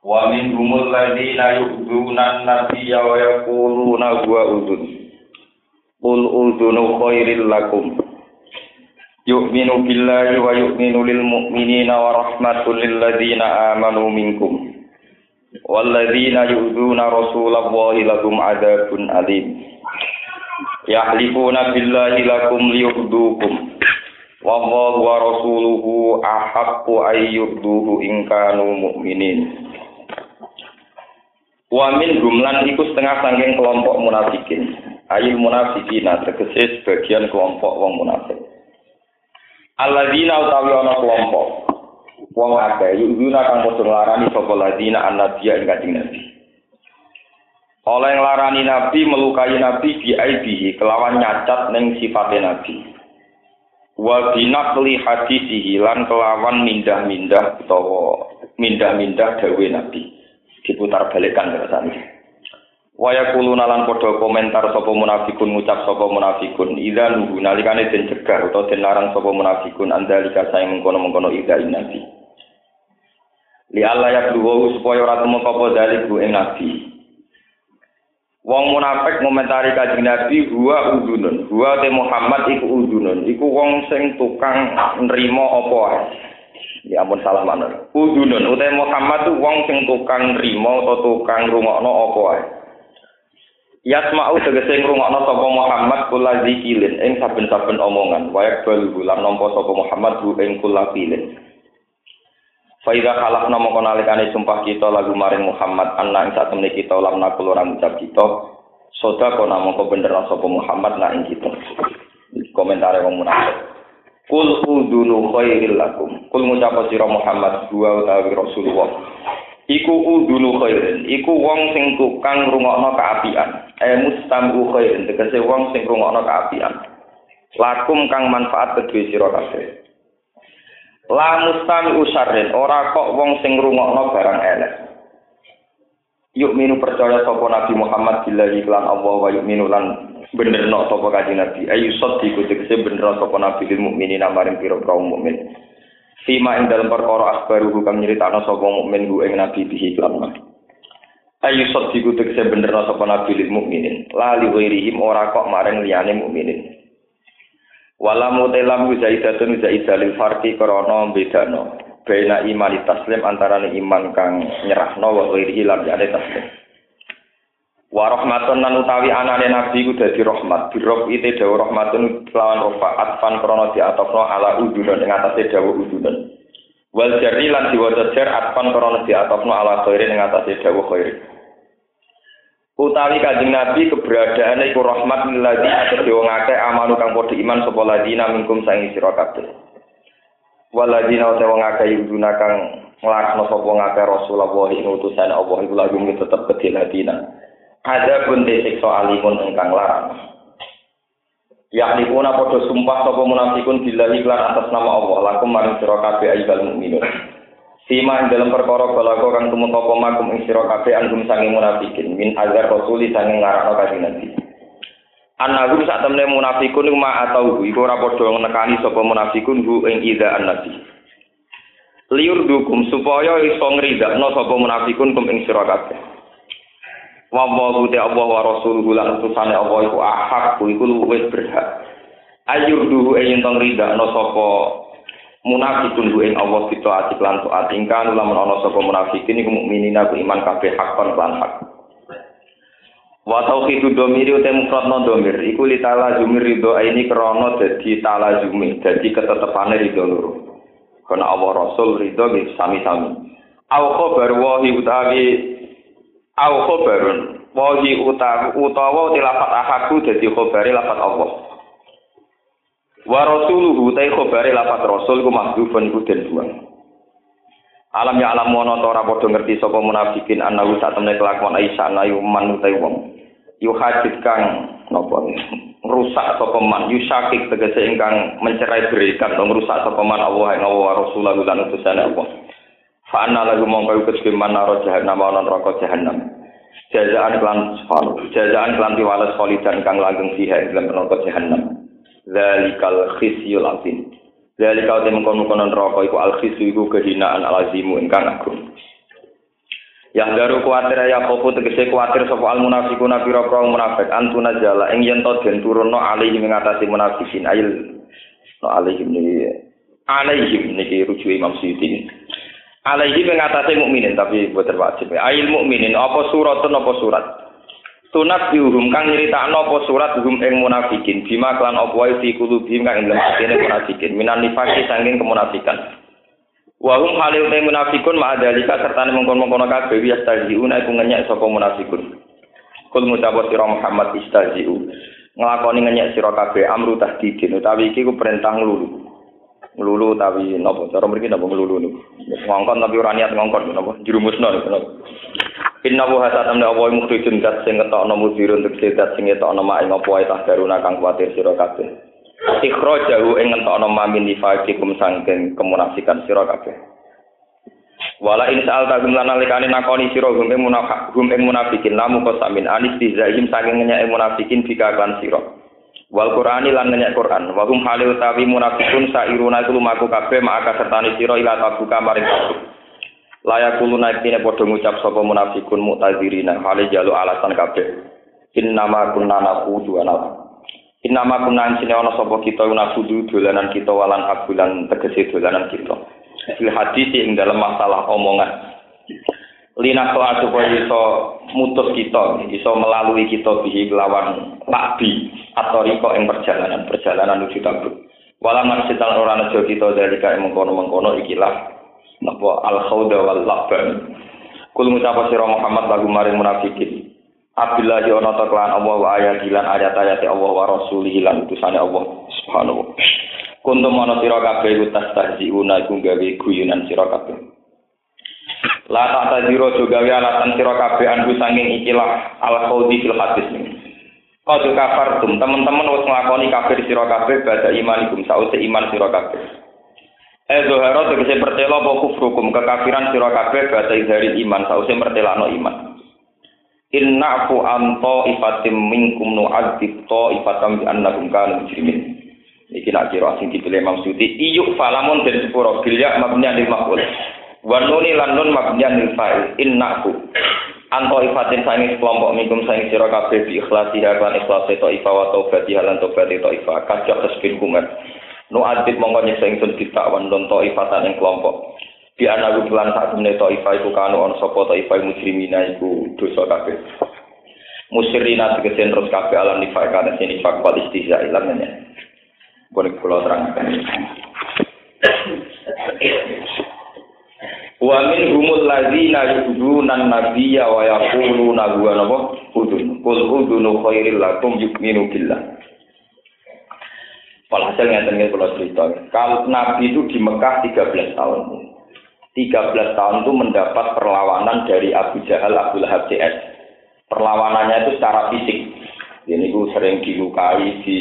wa minhumul ladzina yu'dhuna an-nabiyya wa yaquluna huwa udhun. Qul udhunu khairil lakum. Yu'minu billahi wa yu'minu lil mu'minina wa rahmatul lil ladzina amanu minkum. Wal ladzina yu'dhuna rasulallahi lakum adzabun alim. Yahlifuna billahi lakum liyudukum wallahu wa rasuluhu ahaqqu ayyuduhu in kanu mu'minin. Wa min gumlan iku setengah sangking kelompok munafikin. Ayil munafikina tegese sebagian kelompok wong munafik. Alladzina utawi ana kelompok wong akeh yuzuna kang padha nglarani sapa ladina annabiya ing kanjeng Nabi. Oleh nglarani Nabi melukai Nabi bi aibihi kelawan nyacat ning sifate Nabi wa binaqli hadisihi lan kelawan mindah-mindah utawa mindah-mindah dawe Nabi diputar balikan rasane wa yaquluna lan padha komentar sapa munafikun ngucap sapa munafikun idza nuhu nalikane den cegah utawa den larang sapa munafikun andalika sae mengkono-mengkono idza nabi li Allah ya supaya ora temu apa daliku ing nabi Wong munafik ngomentari kanjeng Nabi huwa udunun. Huwa te Muhammad iku udunun. Iku wong sing tukang nrimo apa ae. Ya ampun salah mana. Udunun utawa Muhammad tu wong sing tukang nrimo atau tukang rungokno apa ae. Yasma'u tegese ngrungokno sapa Muhammad kula zikilin ing saben-saben omongan. Wayak bal bulan nampa sapa Muhammad bu ing kula pilin. Faida kalah nama konalikane sumpah kita lagu maring Muhammad anak ing satemene kita lam nakul orang ucap kita soda kona mongko bener sapa Muhammad nak ing kita. Komentar wong munafik. Kul udunu khairil lakum. Kul ngucap sira Muhammad dua utawi Rasulullah. Iku udunu khairin. Iku wong sing tukang rungokno kaapian. Eh mustamu khairin tegese wong sing rungokno kaapian. Lakum kang manfaat kedue sira kabeh. La mustami usarrin, ora kok wong sing ngrungokno barang elek. Yuk minu percaya sapa Nabi Muhammad billahi lan Allah wa yuk minu lan benerno sapa kanjeng Nabi. Ayu sot iku tegese bener sapa Nabi lil mukminin maring pira kaum mukmin. Fima ing dalam perkara akhbaru kang nyritakno sapa mukmin ku ing Nabi bihi lan Ayu sot iku tegese bener sapa Nabi lil mukminin. La li ghairihim ora kok maring liyane mukminin. Wala mutelam zaidatun zaidalil farqi krana bedano. Baina iman taslim antarané iman kang nyerahno wa ghairi lam yane taslim. Wa rahmatun lan utawi anane nabi ku dadi rahmat. Birok ite dawa rahmatun kelawan rofa atfan krana diatofno ala udunun ing atase dawa udunun. Wal jarri lan diwaca jar atfan krana diatofno ala khairi ing atase dawa khairi. utawi kanjeng Nabi keberadaan iku rahmat lilladzi atau wong akeh amanu kang padha iman sapa ladina minkum sang sira kabeh. Waladina utawa wong akeh yuduna kang nglakno sapa wong akeh Rasulullah ing utusan Allah iku lagu tetep kedhe ladina. Ada pun siksa alimun ingkang larang. Yakni puna padha sumpah sapa munafikun billahi lan atas nama Allah lakum maring sira kabeh ayyuhal mukminun. Sima ing dalam perkara balago kang tumeka apa makum ing sira kabeh anggum sange munafikin min azar rasuli sange ngarakno kanjeng Nabi. Anagum sak temne munafikun iku ma atau iku ora padha nekani sapa munafikun hu ing ida nabi. Liur dukum supaya iso ngridakno sapa munafikun kum ing sira kabeh. Wa wa Allah wa rasuluhu lan utusane Allah iku ahak iku luwih berhak. Ayur duhu ing ento ngridakno sapa munafikun ku ing Allah kita ati lan taat ingkang lamun ana sapa munafikin iku mukminin aku iman kabeh hakon lan hak. Wa tauhidu domiri uta mufradna domir. Iku li ta'ala jumir ridho ini krana dadi ta'ala jumi dadi ketetepane ridho loro. Kana Allah Rasul ridho nggih sami-sami. Au khabar wa utawi au khabarun wa utawa utawa tilafat ahaku dadi khabari lafat Allah Wa rasuluhu ta khabare lafat rasul ku mahdhufun iku den buang. Alam ya alam mono ora padha ngerti sapa munafikin anahu sak temne kelakuan Aisyah ayu man utai wong. Yu kang napa rusak sapa man yusakik tegese ingkang mencerai berikan atau merusak sapa man Allah ing Allah Rasulullah lan utusane Allah. Fa anna lahu mongko kedhe man naro jahannam ana neraka jahannam. Jazaan kelan sefal, jazaan kelan tiwales kholidan kang langgeng fiha ing neraka jahannam. Zalikal khisyul azim. Dari kau temen kono kono neraka iku al iku kehinaan alazimu ingkang agung. Yang daru kuatir ya kopo tegese kuatir sapa al munafiquna pira pira munafik antuna jala ing yen to den turunno alihi mengatasi munafikin ail no alihi niki alaihi niki rujuk Imam Suyuti. Alaihi mengatasi mukminin tapi boten wajib. Ail mukminin apa suratun apa surat? Sunat diurum kang nyeritakno apa surat hum ing munafikin bima klan apa wae fi kulubihim kang ing atine munafikin minan nifaki saking kemunafikan. Wa hum halil munafikun ma adalika serta mengkon-mengkon kabeh yastajiuna iku ngenyek sapa munafikun. Kul mutawat sira Muhammad istajiu nglakoni ngenyek sira kabeh amru tahdidin utawi iki ku perintah nglulu. Nglulu utawi napa cara mriki napa nglulu niku. Ngongkon tapi ora niat ngongkon napa jerumusno napa. Inna wa hatta tamna apa mukhrijun dat sing ngetokno mudhir untuk sedat sing ngetokno mak ing apa wae tak daruna kang kuwatir sira kabeh. Ikhrajahu ing ngetokno mamin nifaqikum sangking kemunafikan sira kabeh. Wala in sa'al ta gum lan nalikane nakoni sira gum ing munafikin lamu qasamin anis bizaihim saking nyek munafikin bika kan sira. Wal Qur'ani lan nyek Qur'an. Wa hum hale utawi munafikun sairuna iku lumaku kabeh maka sertane sira ila tabuka maring tabuk. layak kulo naik ini podo ngucap sopo munafikun muktazirina hale jalu alasan kabeh. In nama kunna nakudu anak in nama kunna sini ono sopo kita nakudu dolanan kita walan abulan tegesi dolanan kita. Fil hadis ing dalam masalah omongan. Lina supaya iso mutus kita iso melalui kita bihi lawan lakbi atau riko ing perjalanan perjalanan menuju tabuk masih orang nejo kita dari kaya mengkono mengkono ikilah. Napa al khawda wal laban kul ngucap sira Muhammad lagu maring munafikin. Abdullah yo ana kelawan Allah wa ayat lan ayat-ayat Allah wa rasulih lan utusane Allah subhanahu kuntum ana sira kabeh iku tastahziuna iku gawe guyunan sira kabeh. La tak tajiro juga alasan sira kabeh sanging ikilah al khawdi fil hadis ini. Kau kafartum teman-teman wis nglakoni kafir sira kabeh badha imanikum sause iman sira kabeh. Eh zuhara tegese pertela apa kufrukum kekafiran sira kabeh bata dari iman sause mertelano iman. Inna fu anto ifatim minkum nu'adzib to ifatam bi annakum kanu mujrimin. Iki nak kira sing dipilih Imam Suyuti iyuk falamun dan sepuro bilya mabniyan lil maf'ul. Wa nuni lan lil fa'il. Inna fu anto ifatin sangi kelompok minkum sangi sira kabeh bi ikhlasiha lan ikhlasi to ifa wa taubati lan taubati to ifa kajak tasbih kumat. nu adit mongko nyiksa ingsun ditakwan don taifatan ing kelompok. Di anak bulan sak temne taifah iku kanu on sapa taifah mujrimina iku dosa kabeh. Musyrina tegese terus kabeh alam nifak kana sini fak wal istihza ilamnya boleh kula terangkan Wa min humul ladzina yu'duna nabiyya wa yaquluna huwa nabo udun. Qul udunu khairil lakum yu'minu billah. Walhasil ngeten nggih kula cerita. Kalau Nabi itu di Mekah 13 tahun. 13 tahun itu mendapat perlawanan dari Abu Jahal, Abu Lahab CS. Perlawanannya itu secara fisik. Ini itu sering dilukai, di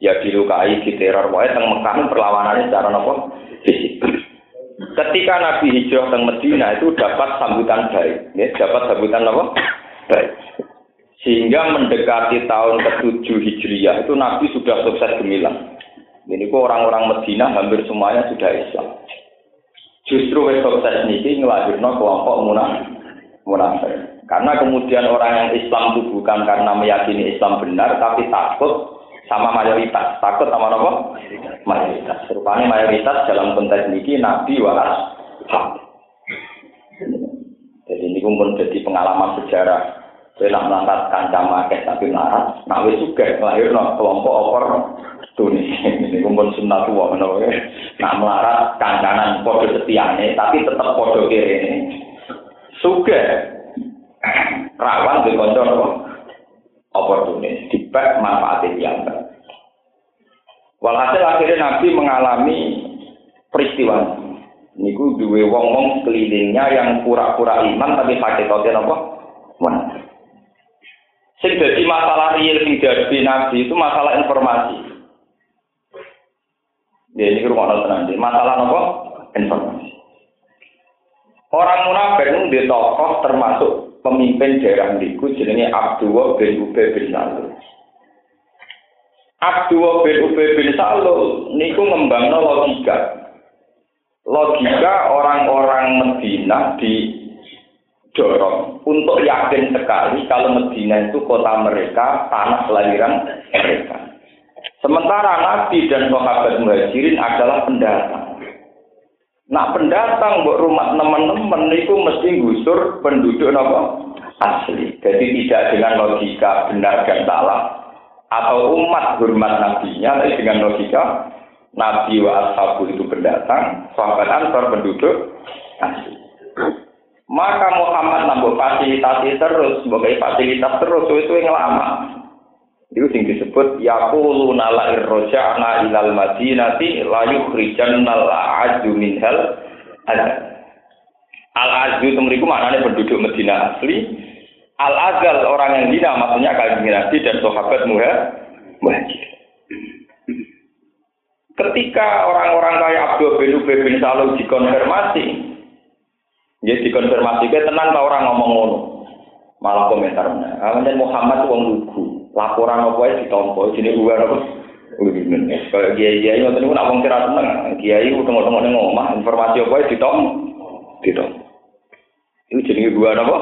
ya dilukai, di teror. Pokoknya teng Mekah perlawanannya secara apa? Fisik. Ketika Nabi hijrah ke Medina itu dapat sambutan baik, ya, dapat sambutan apa? Baik. Sehingga mendekati tahun ke-7 Hijriyah itu Nabi sudah sukses gemilang. Ini kok orang-orang Medina hampir semuanya sudah Islam. Justru sukses ini ngelahirno kelompok munafik. Karena kemudian orang yang Islam itu bukan karena meyakini Islam benar, tapi takut sama mayoritas. Takut sama apa? Mayoritas. Rupanya mayoritas dalam konteks ini Nabi waras. Jadi ini pun jadi pengalaman sejarah nak mangkat kancam akeh tapi melarat, nak wis sugih nglahirno kelompok opor dunia. Ini kumpul sunnah tua menawa nak melarat kancanan padha setiane tapi tetap padha kirene. Sugih rawan di apa? Oportunis, dipek manfaatnya yang Walhasil akhirnya Nabi mengalami peristiwa Niku duwe wong-wong sekelilingnya yang pura-pura iman tapi hakikatnya apa? Munafik. Sing masalah real sing dadi nabi itu masalah informasi. Ya ini rumah tenang. Masalah apa? Informasi. Orang munafik itu di tokoh termasuk pemimpin daerah niku jenenge Abdullah bin Ubay bin Salul. Abdullah bin Ubay bin Salul niku ngembangno logika. Logika orang-orang Medina di dorong untuk yakin sekali kalau Medina itu kota mereka, tanah kelahiran mereka. Sementara Nabi dan sahabat muhajirin adalah pendatang. Nah pendatang buat rumah teman-teman itu mesti gusur penduduk apa? asli. Jadi tidak dengan logika benar dan salah atau umat hormat nabinya, tapi dengan logika Nabi wa ashabu itu pendatang, sahabat ansor penduduk asli. Maka Muhammad nambah fasilitasi terus, sebagai fasilitas terus, itu yang lama. Itu yang disebut yaqulu nala irroja'na ilal madinati la yukhrijanna al-a'adu minhal Al-Azu itu mereka maknanya penduduk Medina asli. Al-Azal orang yang hina maksudnya kalian Nabi dan sahabat muhajir. Ketika orang-orang kayak Abdul bin Ubay bin Salul dikonfirmasi, Ya dikonfirmasi tenang tak orang ngomong ngono. Malah komentar mana. Amannya Muhammad wong lugu. Laporan apa ya ditompo. Jadi gue apa? Kayak kiai kiai ngoten niku nak wong kira tenang. Kiai udah ngomong ning omah informasi apa ya ditom. Ditom. Ini jadi gue apa?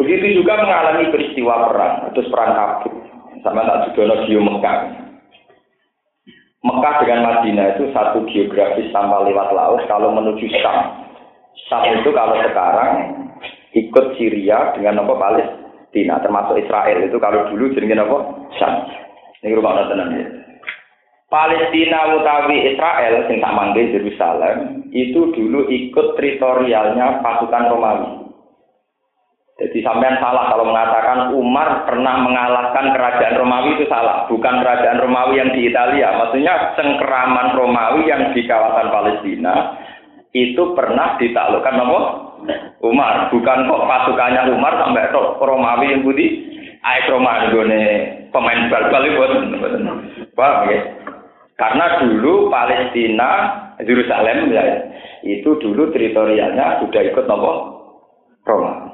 Begitu juga mengalami peristiwa perang, terus perang kabut. Sama tak juga di Mekah. Mekah dengan Madinah itu satu geografis tanpa lewat laut kalau menuju Syam. Syam itu kalau sekarang ikut Syria dengan apa Palestina termasuk Israel itu kalau dulu jadi apa Syam. Ini rumah tenang ya. Palestina utawi Israel sing tak manggil Yerusalem itu dulu ikut teritorialnya pasukan Romawi. Jadi sampean salah kalau mengatakan Umar pernah mengalahkan kerajaan Romawi itu salah. Bukan kerajaan Romawi yang di Italia. Maksudnya cengkeraman Romawi yang di kawasan Palestina itu pernah ditaklukkan nama Umar. Bukan kok pasukannya Umar sampai ke Romawi yang budi. Aik Romawi gue pemain bal-bal itu Paham ya? Karena dulu Palestina, Yerusalem ya, itu dulu teritorialnya sudah ikut nama Romawi.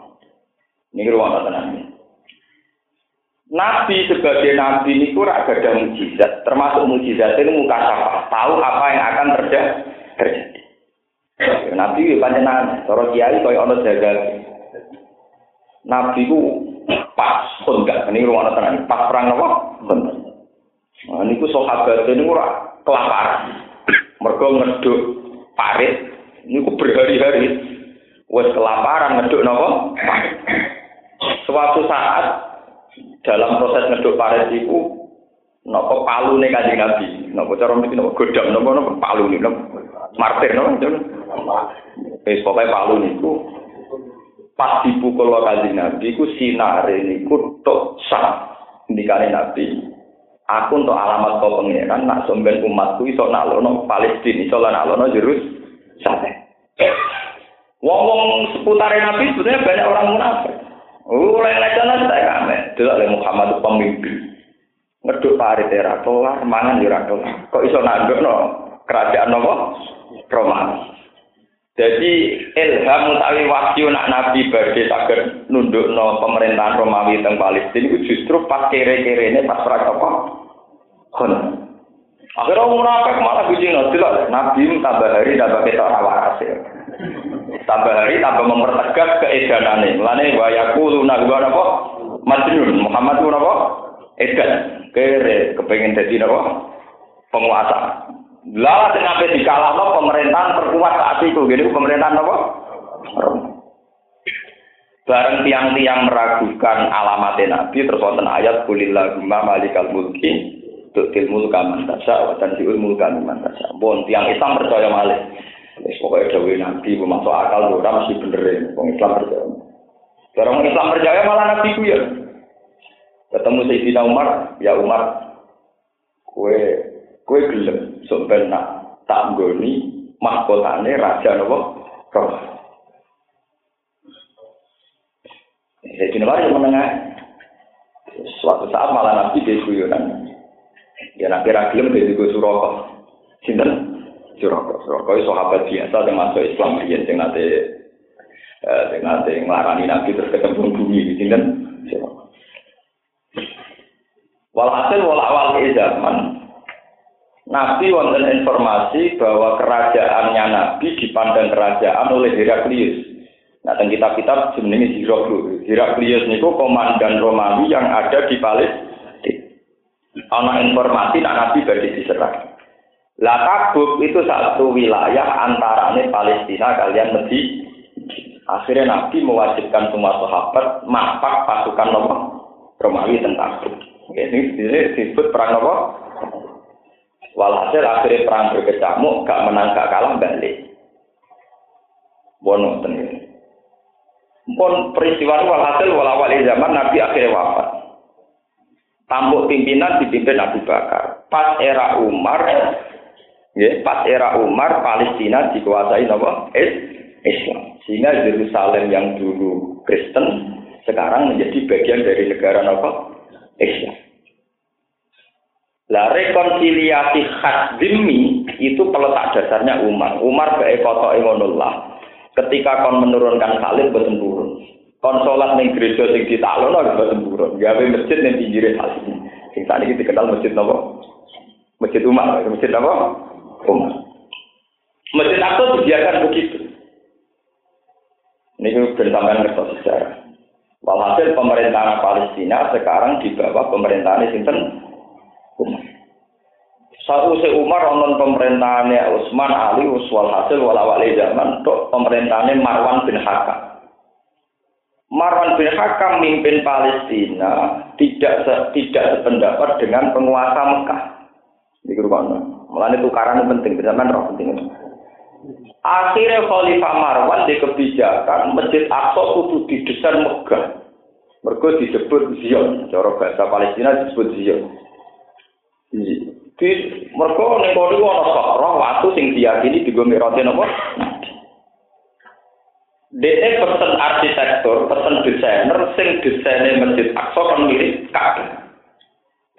Ini ruang tenang. Nabi sebagai nabi ini kurang ada mujizat, termasuk mujizat ini muka sapa, tahu apa yang akan terjadi. Nabi itu panjenengan, cara kiai kaya ana jaga. Nabi ku pas pun gak ini rumah tenan, pas perang apa? Bener. Nah niku sahabat niku ora kelaparan. Mergo ngeduk parit niku berhari-hari wis kelaparan ngeduk napa? Suatu saat dalam proses ngeduk parit iku napa palune kanjeng Nabi, napa cara mriki napa godhong napa napa palune napa martir, itu, wis pokoknya palu niku pas dipukul kaji nabi, ku sinar ini ku tok sah dikane nabi. Aku untuk alamat kau pangeran, nak somben umatku iso nalono Palestina, iso nalono Jerus, sate. Wong-wong seputar nabi sebenarnya banyak orang munafik. Oh, lele jalan saya kame. Dulu oleh Muhammad pemimpin. Ngeduk parit era kelar, mangan kelar. Kok iso nanduk no? Kerajaan nopo? Romawi. Jadi ilham utawi wahyu nak nabi badhe nunduk no pemerintahan Romawi teng Palestina itu justru pas kere-kere ini pas perang apa? Kon. Akhirnya munafik malah bijing no, nabi tambah hari tambah waras ya. tambah hari tambah mempertegas keedanane. Mulane wa yaquluna wa napa? Majnun. Muhammad ku napa? Edan. Kere kepengin dadi napa? Penguasa. Lah ape dikalahno pemerintahan terkuat saat itu. Gini pemerintahan napa? Bareng tiang-tiang meragukan alamat Nabi terus wonten ayat kulillahumma malikal mulki tu'til mulka man tasya wa tanzi'ul mulka man tasya. Bon tiang Islam percaya malih. Wis pokoke dawuh Nabi masuk akal ora mesti bener e, wong Islam percaya. Orang Islam percaya malah Nabi ku ya. Ketemu Sayyidina Umar, ya Umar, kue kue gelem sok nak tak nggoni mahkotane raja napa Roma. Jadi nomor yang menengah. Suatu saat malah nabi di guyonan. Ya nabi ragilem di gue suroko. Sinten? Suroko. Suroko itu sahabat biasa yang masuk Islam. Yang yang nanti yang nanti ngelarani nabi terus ketemu bumi. Sinten? Suroko. Walhasil walawal zaman Nabi wonten informasi bahwa kerajaannya Nabi dipandang kerajaan oleh Heraklius. Nah, dan kitab-kitab jenenge Heraklius. Heraklius niku komandan Romawi yang ada di Palestina. Ana informasi nak Nabi badhe diserang. Lah Tabuk itu satu wilayah antarane Palestina kalian Medina. Akhirnya Nabi mewajibkan semua sahabat mapak pasukan Romawi tentang Tabuk. Ini disebut perang apa? Walhasil akhirnya perang berkecamuk, gak menang gak kalah balik. Bono tenir. Pun peristiwa walhasil walawal zaman Nabi akhirnya wafat. Tampuk pimpinan dipimpin Abu Bakar. Pas era Umar, ya, pas era Umar Palestina dikuasai apa? Islam. Sehingga Yerusalem yang dulu Kristen sekarang menjadi bagian dari negara apa? Islam. Lah rekonsiliasi khas zimmi itu peletak dasarnya Umar. Umar bae kotok ngonolah. Ketika kon menurunkan salib boten. Kon salat ning gereja sing ditaklono boten turun. Gawe masjid ning pinggire salib. Sing kita kenal masjid napa? Masjid Umar, masjid apa? Umar. Masjid Aqsa dibiarkan begitu. Ini bersamaan ngertos sejarah. Walhasil pemerintahan Palestina sekarang di bawah pemerintahan Sinten Umar. Umar onon pemerintahannya Utsman Ali Uswal hasil walawali zaman untuk pemerintahannya Marwan bin Hakam. Marwan bin Hakam mimpin Palestina tidak se, tidak sependapat dengan penguasa Mekah. Di mana? Mulanya tukaran penting, zaman roh penting. Akhirnya Khalifah Marwan di kebijakan Masjid Aqsa kudu didesain megah. Mereka disebut Zion, cara bahasa Palestina disebut Zion. Di mereka ning kono ana sakra watu sing diyakini digo mirate napa? Dene pesen arsitektur, pesen desainer sing desaine Masjid Aqsa kan mirip Ka'bah.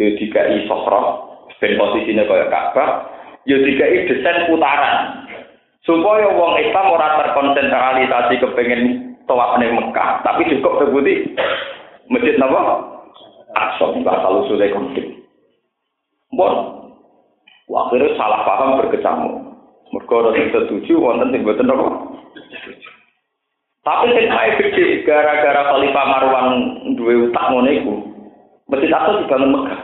Yo dikai sakra ben posisine kaya Ka'bah, yo dikai desain putaran. Supaya wong Islam ora terkonsentrasi kepengen tawaf ning Mekah, tapi cukup terbukti Masjid napa? Aqsa bakal usule konflik. Bon, akhirnya salah paham berkecamuk. Mereka ada yang setuju, wonten yang buatan apa? Tapi ae gede gara-gara Khalifah Marwan duwe utak ngono iku. Masjid Aqsa dibangun Mekah.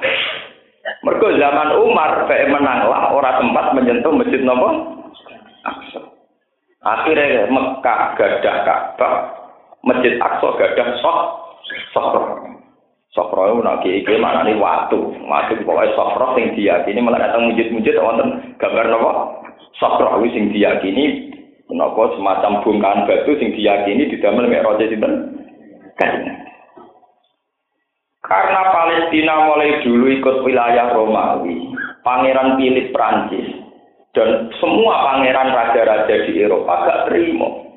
Mergo zaman Umar kayak menanglah ora tempat menyentuh masjid? Aqsa. Akhirnya Mekah gadah Ka'bah, Masjid Aqsa gadah sok sok. Sofro itu nak kiai mana nih waktu, waktu pokoknya sofro sing diyakini malah datang mujud-mujud wonten gambar nopo sofro itu sing diyakini nopo semacam bongkahan batu sing diyakini di dalam mek roja sinten Karena Palestina mulai dulu ikut wilayah Romawi, Pangeran Philip Prancis dan semua pangeran raja-raja di Eropa gak terima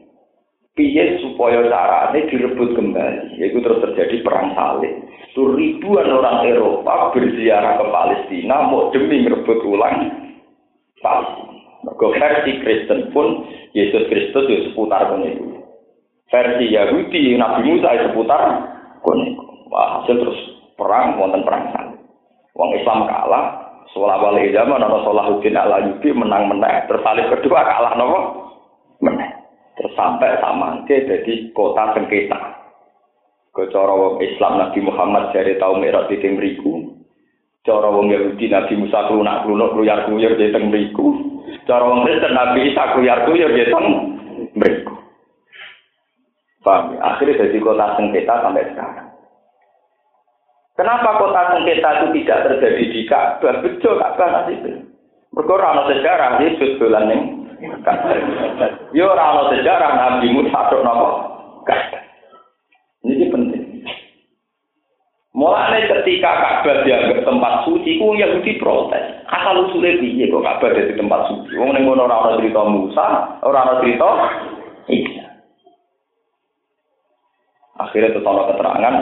piye supaya carane direbut kembali? Yaitu terus terjadi perang salib. Itu ribuan orang Eropa berziarah ke Palestina mau demi merebut ulang Palestina. Mergo versi Kristen pun Yesus Kristus itu seputar itu versi Yahudi Nabi Musa itu seputar itu wah hasil terus perang wonten perang salib. Wong Islam kalah Soal wali zaman, ada Salahuddin ala Yubi menang menang, tersalib kedua kalah nopo menang. Terus sampai sama jadi kota sengketa. Kecara wong Islam Nabi Muhammad dari tahu merah di mriku. Cara wong Yahudi Nabi Musa klunak klunuk kluyar kluyur di teng mriku. Cara wong Kristen Nabi Isa kluyar kluyur di teng mriku. Paham? Ya? Akhirnya jadi kota sengketa sampai sekarang. Kenapa kota sengketa itu tidak terjadi di Ka'bah? Betul Ka'bah nasibnya. Mereka sejarah, Yesus dolan ning Yo ora sejarah Nabi Musa tok napa? Ini penting. Mulane ketika Ka'bah dianggap tempat suci, ku Yahudi protes. Asal usulnya piye kok Ka'bah jadi tempat suci? Wong ning ngono ora ana cerita Musa, ora ana cerita Isa. Akhirnya terus keterangan,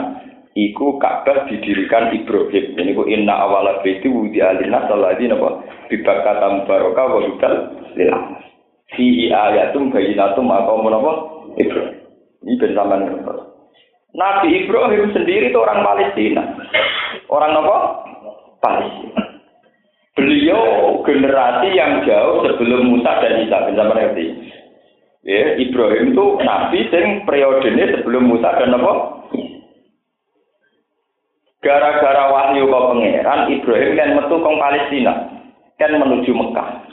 iku Ka'bah didirikan Ibrahim. Ini ku inna awala baiti wudi alina saladi napa bibakata mubaraka wa hudal Fi ayatum bayinatum maqamun napa Ibrahim. Ini bersama Nabi Ibrahim sendiri itu orang Palestina. Orang apa? Palestina. Beliau generasi yang jauh sebelum Musa dan Isa. Bisa mengerti? Ya, Ibrahim itu nabi yang periodenya sebelum Musa dan apa? Gara-gara wahyu kau pangeran, Ibrahim kan metu kong Palestina, kan menuju Mekah.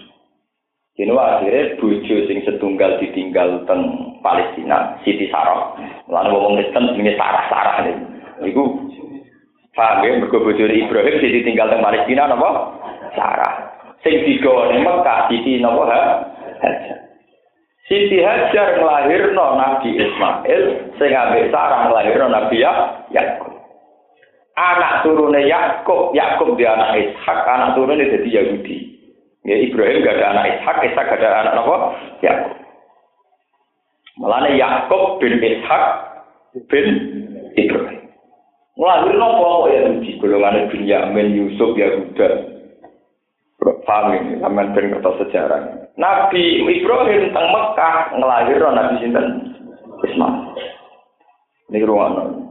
Ini akhirnya bojo sing setunggal ditinggal teng Palestina, Siti Sarah. Lalu ngomong Kristen ini Sarah-Sarah ini. Iku paham ya, mergo bojone Ibrahim Siti tinggal teng Palestina napa? Sarah. Sing digawa ning Mekah Siti napa ha? Hajar. Siti Hajar nglahirno Nabi Ismail, sing ambek Sarah nglahirno Nabi Yakub. Anak turune Yakub, Yakub dia anak Ishak, anak turune jadi Yahudi. Ya Ibrahim gak ada anak Ishak, Ishak gak ada anak apa? Yakub. Mulane Yakub bin Ishak bin Ibrahim. Ngelahir nopo ya di golongan Binyamin, Yusuf, Yahuda. Paham ini, sampean ben kertas sejarah. Nabi Ibrahim teng Mekah ngelahir Nabi sinten? Ismail. Ini ruangan.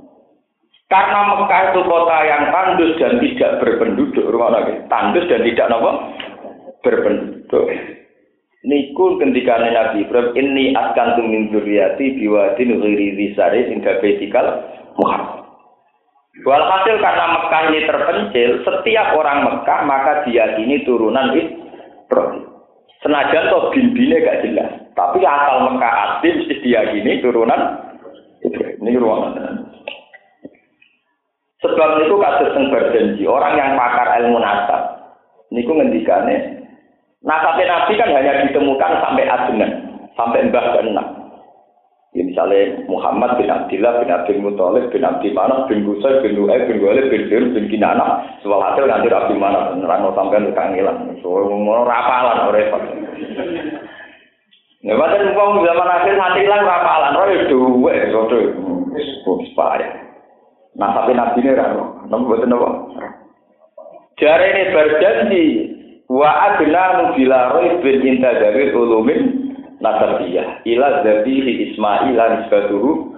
Karena Mekah itu kota yang tandus dan tidak berpenduduk, rumah lagi tandus dan tidak nopo berbentuk. Niku ketika Nabi Ibrahim ini akan tumin duriati biwadin ghairi disari hingga betikal Muhammad. Walhasil karena Mekah ini terpencil, setiap orang Mekah maka diyakini turunan Ibrahim. Senajan toh bimbine gak jelas, tapi asal Mekah asli mesti diyakini turunan Ibrahim. Ini ruangan. Sebab itu kasus yang berjanji, orang yang pakar ilmu nasab, niku ngendikane Nasabnya Nabi kan hanya ditemukan sampai adenan, sampai mbah keenam. Ya misalnya Muhammad bin Abdullah bin Abdul Muthalib bin Abdi Manaf bin Gusay bin Lu'ay bin Walid bin Dir bin Kinana soal hasil nanti Abdi Manaf. Nerang sampai kangilan soal ngono rapalan repot. Ya padahal umpam zaman akhir nanti lah rapalan ora duwe sodo wis payah. Nasabnya Nabi ini ora nopo boten nopo Jare ini berjanji Wa adna bila bin inta dari ulumin nasabiyah ila dzabihi Ismail nisbatuhu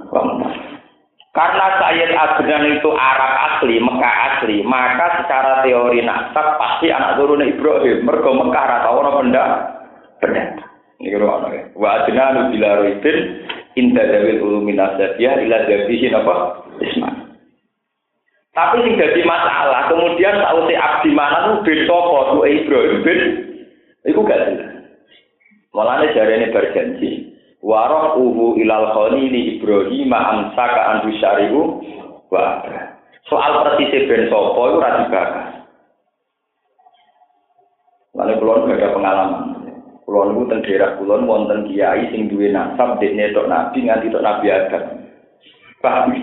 karena Sayyid Adnan itu Arab asli, Mekah asli, maka secara teori nasab pasti anak turun Ibrahim. Mergo Mekah rata orang benda benda. Ini ruang ya. Wa adna bila bin inta dari ulumin nasabiyah ila dzabihi apa? Ismail. Tapi sing jadi masalah, kemudian tahu si abdi mana tuh bin sopo tuh Ibrahim bin, itu gak jelas. Malah jari ini berjanji, waroh uhu ilal ini Ibrahim amsaka andu syarihu wa Soal persis bin sopo itu rasi bakas. Lalu kulon ada pengalaman. Kulon itu tentang daerah kulon wonten kiai sing duwe nasab dekne tok nabi nganti tok nabi Adam. Paham?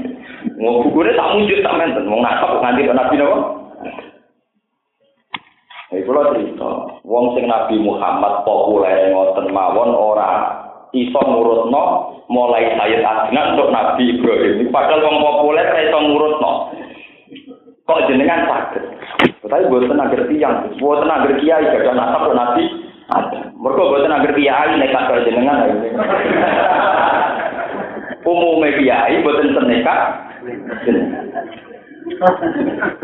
Mau bukunya tak muncul tak menten, mau nakap nganti ke Nabi Nabi. Ini kalau cerita, wong sing Nabi Muhammad populer ngoten mawon ora iso ngurutno mulai Sayyid Adnan untuk Nabi Ibrahim. Padahal wong populer ora iso ngurutno. Kok jenengan sakit? Tapi buat tenaga tiang, buat tenaga kiai gak nasab Nabi ada. Mereka buat tenaga kiai nekat kalau jenengan. Umumnya kiai buat nekat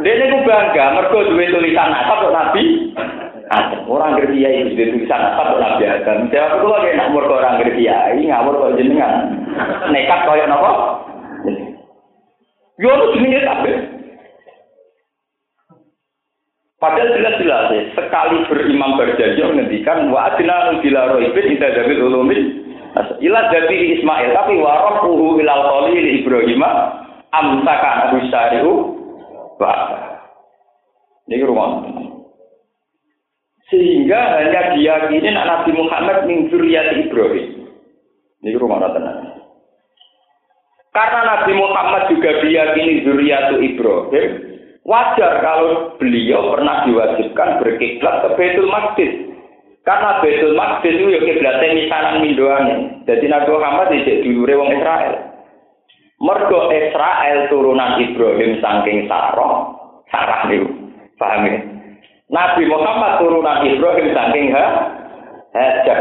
dia ini bangga, mereka dua tulisan nasab kok Nabi. Orang ngerti ya itu tulisan nasab kok Nabi Adam. Jawab itu lagi nak mereka orang ngerti ya, ngawur kok jenengan. Nekat kaya nopo. Yo lu jenenge tapi. Padahal jelas-jelas ya, sekali berimam berjanji menghentikan wa adna bila roibin ida dabil ulumin ila jadi Ismail tapi warohuhu ilal khalil Ibrahim amsaka abu syari'u bahasa. Ini rumah. Sehingga hanya diyakini Nabi Muhammad min Ibrahim. Ini rumah tenang. Karena Nabi Muhammad juga diyakini zuriyatu Ibrahim, Wajar kalau beliau pernah diwajibkan berkiblat ke Baitul Maqdis. Karena Baitul Maqdis itu ya kiblatnya misanan mindoane. Jadi Nabi Muhammad tidak dulure wong Israel. Mergo Israel turunan Ibrahim saking Sarah, Sarah niku. Paham ya? Nabi Muhammad turunan Ibrahim saking ha Hajar.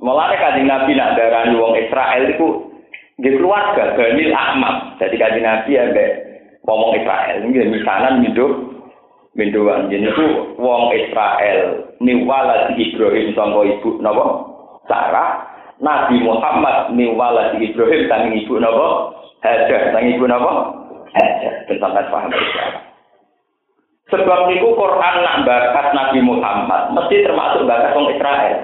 Mulane kanjeng Nabi nak darani wong Israel iku nggih keluarga Bani Ahmad. Jadi kanjeng Nabi ambek ngomong Israel ini misanan mindo mindoan jadi itu wong Israel niwala di Ibrahim sangko ibu napa? Sarah. Nabi Muhammad niwala di Ibrahim sang ibu napa? Hajar. Sang ibu napa? Hajar. Dan sampai paham Sebab niku Quran nak bakat Nabi Muhammad mesti termasuk bakat wong Israel.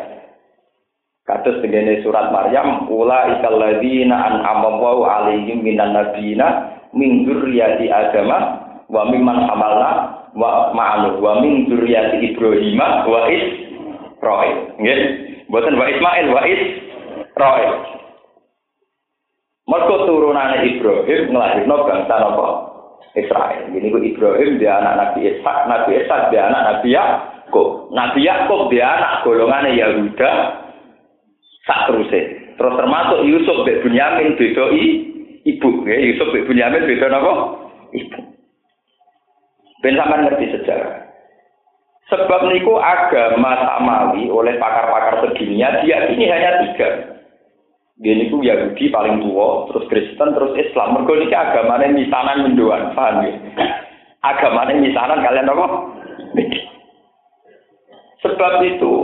Kados begini surat Maryam, ula ikal ladzina an'ama alaihim minan nabiyina min dzurriyyati Adama wa mimman hamalna wa ma'alu wa min dzurriyyati Ibrahim wa Israil. Nggih. Mboten wa Ismail wa Israil. Mergo turunane Ibrahim nglahirno bangsa napa? Israel. Ini ku Ibrahim dia anak Nabi Ishak, Nabi Ishak dia anak Nabi Yakub. Nabi Yakub dia anak golongannya Yahuda sak terusé. Terus termasuk Yusuf bin Bunyamin bedoi ibu ya Yusuf bin Bunyamin beda napa ibu ben sampean ngerti sejarah. Sebab niku agama samawi oleh pakar-pakar sedunia dia ini hanya tiga. Dia niku Yahudi paling tua terus Kristen terus Islam. Mergo niki agamane misanan mendoan paham ya? Agamane misanan kalian apa? Sebab itu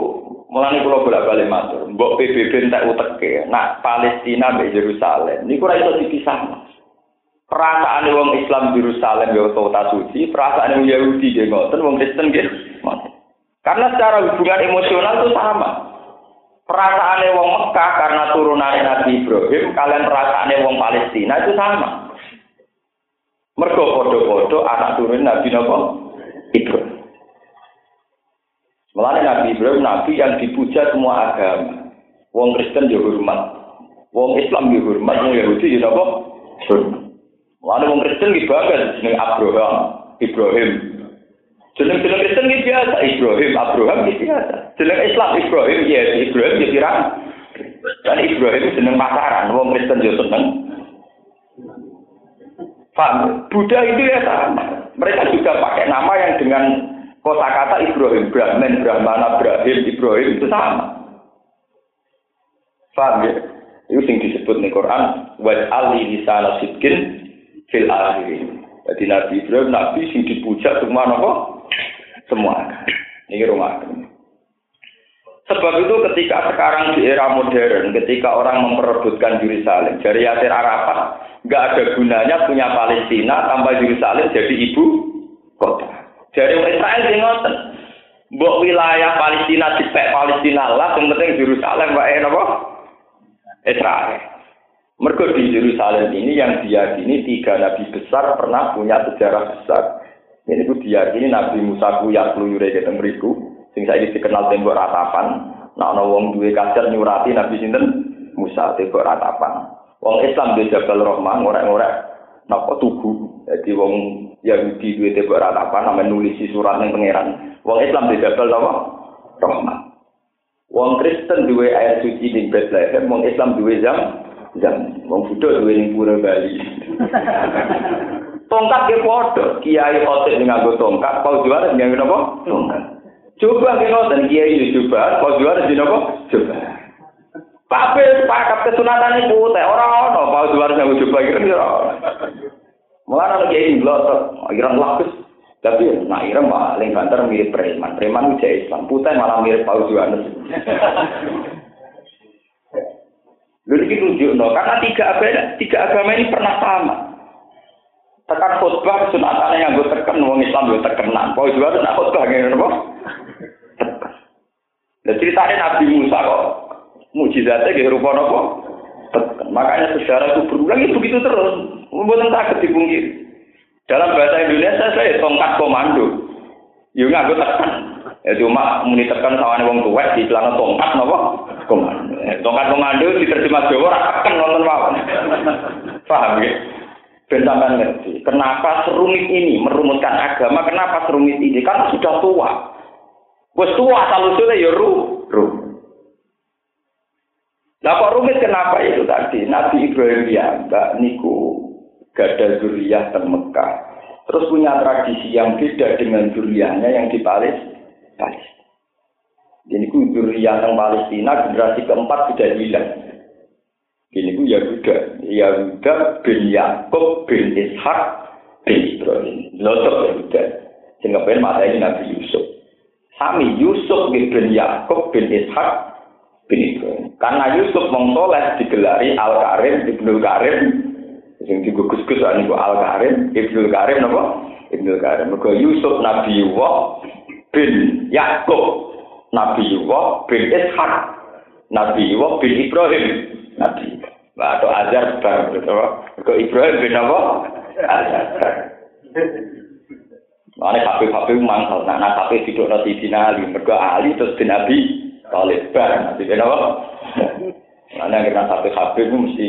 Mulane kula bolak-balik matur, mbok PBB entek uteke, nak Palestina mbek Yerusalem niku ora iso dipisah. Perasaan wong Islam Yerusalem ya kota suci, perasaan wong Yahudi nggih ngoten, wong Kristen nggih Karena secara hubungan emosional itu sama. Perasaan wong Mekah karena turunan Nabi Ibrahim, kalian perasaan wong Palestina itu sama. Mergo padha-padha anak turun Nabi napa? Ibrahim. Mulane Nabi Ibrahim nabi yang dipuja semua agama. Wong Kristen juga hormat. Wong Islam juga hormat, wong Yahudi juga apa? Mulane wong Kristen ki bangga jeneng Abraham, Ibrahim. Jeneng-jeneng Kristen ki biasa, Ibrahim, Abraham ki biasa. Jeneng Islam Ibrahim, ya Ibrahim ya pirang. Dan Ibrahim jeneng pasaran, wong Kristen juga seneng. Paham? Buddha itu ya sama. Mereka juga pakai nama yang dengan Kosa kata Ibrahim, Brahman, Brahmana, Ibrahim, Ibrahim itu sama. Paham ya? Itu yang disebut di Quran, Ali lisana sidkin fil akhirin. Jadi Nabi Ibrahim, Nabi sing dipuja semua apa? Semua. Ini rumah. Sebab itu ketika sekarang di era modern, ketika orang memperebutkan Yerusalem, dari Yasir Arafat, nggak ada gunanya punya Palestina tanpa Yerusalem jadi ibu kota. Dari Israel sing ngoten. Mbok wilayah Palestina dipek Palestina lah, yang penting Yerusalem wae napa? Israel. Mergo di Yerusalem ini yang diyakini tiga nabi besar pernah punya sejarah besar. Ini ku diyakini Nabi Musa ku ya keluyure ke mriku, sing saiki dikenal tembok ratapan. Nah ana wong duwe kajar nyurati Nabi sinten? Musa tembok ratapan. Wong Islam di Jabal Rahman ngorek-ngorek napa tugu. Jadi wong Yahudi duwe tembok ratapan namanya nulis surat ning pangeran. Wong Islam di Jabal napa? Rahmat. Wong Kristen duwe air suci ning Bethlehem, wong Islam duwe jam jam. Wong Buddha duwe ning Pura Bali. tongkat ke padha, kiai otek ning nganggo tongkat, pau juara nganggo napa? Tongkat. Coba ki ngoten kiai coba, pau juara di napa? Coba. Tapi pakat kesunatan itu teh ora ono pau juara nganggo coba kira-kira. Mulai ada kiai ngelotok, ireng lapis. Tapi nak ireng paling banter mirip preman. Preman itu Islam. Putih malah mirip Paus Yohanes. Lalu ini tunjuk, no. karena tiga agama, tiga agama ini pernah sama. Tekan khutbah sunatan yang gue tekan, wong Islam gue tekenan. Paus Yohanes nak khutbah gini, apa? Dan ceritanya Nabi Musa kok mujizatnya gitu rupa apa? Makanya sejarah itu berulang itu begitu terus. Mboten sakit dipungkiri. Dalam bahasa Indonesia saya tongkat komando. Yo nganggo tekan. Ya cuma muni tekan sawane wong tuwek di celana tongkat napa? Eh, tongkat komando diterjemah Jawa ora tekan wonten mawon. Paham ya? Ben ngerti, kenapa serumit ini merumuskan agama, kenapa serumit ini? Karena sudah tua. Wes tua asal usulnya ya ru, ru. Nah kok rumit kenapa itu tadi? Nabi Ibrahim ya, Mbak Niku gada zuriyah dan Mekah. Terus punya tradisi yang beda dengan zuriyahnya yang di Palestina. Jadi ku zuriyah yang Palestina generasi keempat sudah hilang. Ini ku Yahuda, Yahuda bin Yakub bin Ishak bin Ibrahim. Lotok Yahuda. Sehingga pengen mata ini Nabi Yusuf. Sami Yusuf bin Yakub bin Ishak bin Ibrahim. Karena Yusuf mengsoleh digelari Al Karim, Ibnu Karim, sing digugus-gus niku Al Karim, Ibnu Karim napa? Ibnu Karim. Mergo Yusuf Nabi Yusuf bin Yakub, Nabi Yuwah bin Ishak, Nabi Yuwah bin Ibrahim, Nabi Yuwah. Atau Azhar Bar, ke Ibrahim bin apa? Azhar Bar. Mana kafe-kafe mangkal, nah nah kafe tidur nanti di nali, mereka terus di nabi, kalau bar, nanti bin apa? Mana kita kafe-kafe mesti